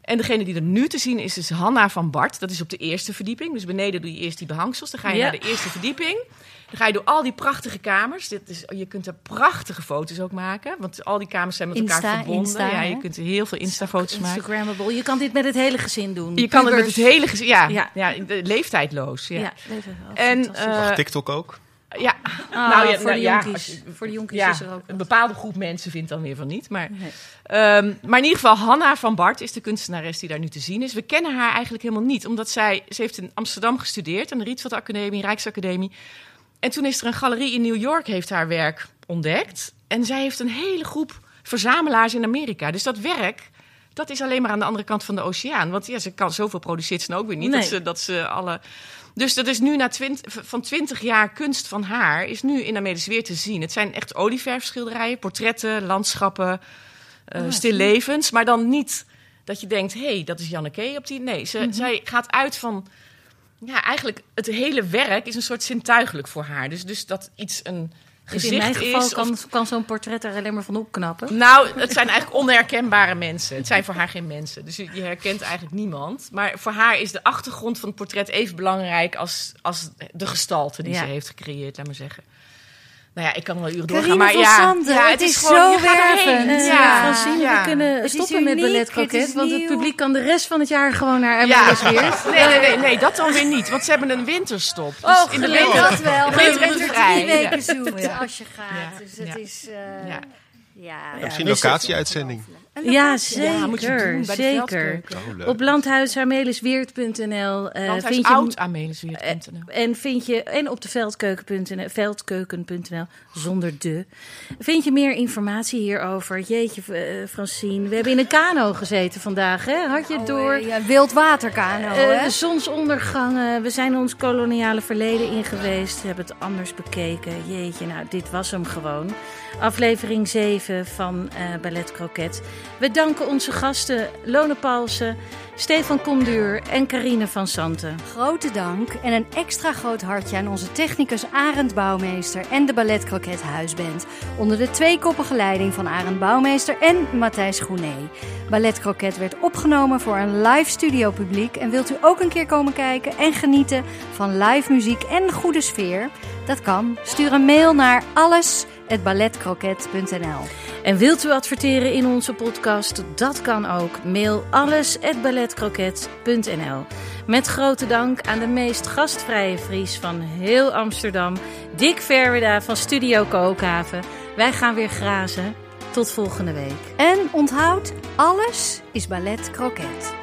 En degene die er nu te zien is, is Hanna van Bart. Dat is op de eerste verdieping. Dus beneden doe je eerst die behangsels. Dan ga je Ja. naar de eerste verdieping. Dan ga je door al die prachtige kamers. Dit is, je kunt er prachtige foto's ook maken. Want al die kamers zijn met elkaar Insta, verbonden. Insta, ja, je kunt er heel veel Insta-foto's maken. Instagrammable. Je kan dit met het hele gezin doen. Je kan het met het hele gezin... Ja, Ja. leeftijdloos. Ja. Ja. Oh, En, eh, TikTok ook? Ja. Ah, nou ja, voor nou de ja, jonkies. als je- voor de jonkies ja, is er ook. een bepaalde groep mensen vindt dan weer van niet. Maar, Nee. Ehm, maar in ieder geval, Hanna van Bart is de kunstenares die daar nu te zien is. We kennen haar eigenlijk helemaal niet, omdat zij... Ze heeft in Amsterdam gestudeerd, aan de Rietveld Academie, Rijksacademie. En toen is er een galerie in New York, heeft haar werk ontdekt. En zij heeft een hele groep verzamelaars in Amerika. Dus dat werk, dat is alleen maar aan de andere kant van de oceaan. Want ja, ze kan zoveel produceert ze nou ook weer niet. Nee. Dat, ze, dat ze alle... Dus dat is nu na twint, van 20 jaar kunst van haar, is nu in Amelis weer te zien. Het zijn echt olieverfschilderijen, portretten, landschappen, eh stillevens. Maar dan niet dat je denkt, hé, hey, dat is Janneke op die... Nee, ze, zij gaat uit van... Ja, eigenlijk het hele werk is een soort zintuigelijk voor haar. Dus, dus dat iets een Dus gezicht in mijn geval is... kan, of- kan zo'n portret er alleen maar van opknappen. nou, het zijn eigenlijk onherkenbare mensen. Het zijn voor haar geen mensen. Dus je je herkent eigenlijk niemand. Maar voor haar is de achtergrond van het portret even belangrijk als, als de gestalte die Ja. ze heeft gecreëerd, laat maar zeggen. Nou ja, ik kan wel uren Carine doorgaan, maar ja, het is gewoon, zo je gaat erheen. wervend. Ja, Francine, ja. we kunnen stoppen met uniek, Ballet het Croquet, is want het publiek kan de rest van het jaar gewoon naar Ja. Amelis Weert. Nee, nee, nee, nee, dat dan weer niet. Want ze hebben een winterstop. Dus Oh, in de winter, dat wel. de Maar je winter er drie weken Ja. als je gaat. Ja. Dus het Ja. is... eh, Ja. ja. Misschien locatie-uitzending. Ja, locatie. Ja, moet je doen zeker. bij zeker. Oh. Op landhuisamelisweert.nl eh Want hij vind je oud amelisweert.nl. En vind je, en op de veldkeuken.nl, veldkeuken.nl, zonder de, vind je meer informatie hierover. Jeetje, eh, Francine, we hebben in een kano gezeten vandaag, hè? Had je het door? Oh, ja, wildwaterkano, Eh, hè? de zonsondergangen, we zijn ons koloniale verleden in geweest, hebben het anders bekeken. Jeetje, nou, dit was hem gewoon. Aflevering 7 van eh Ballet Croquet. We danken onze gasten Lone Paulsen, Stefan Komduur en Carine van Santen. Grote dank en een extra groot hartje aan onze technicus Arend Bouwmeester en de Ballet Croquet Huisband. Onder de tweekoppige leiding van Arend Bouwmeester en Matthijs Groené. Ballet Croquet werd opgenomen voor een live studio publiek. En wilt u ook een keer komen kijken en genieten van live muziek en goede sfeer? Dat kan. Stuur een mail naar alles@balletcroquet.nl. En wilt u adverteren in onze podcast? Dat kan ook. Mail alles@balletcroquet.nl. Met grote dank aan de meest gastvrije Fries van heel Amsterdam, Dick Verweda van Studio Kookhaven. Wij gaan weer grazen. Tot volgende week. En onthoud, alles is Ballet Croquet.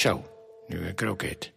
Zo, nu kroket.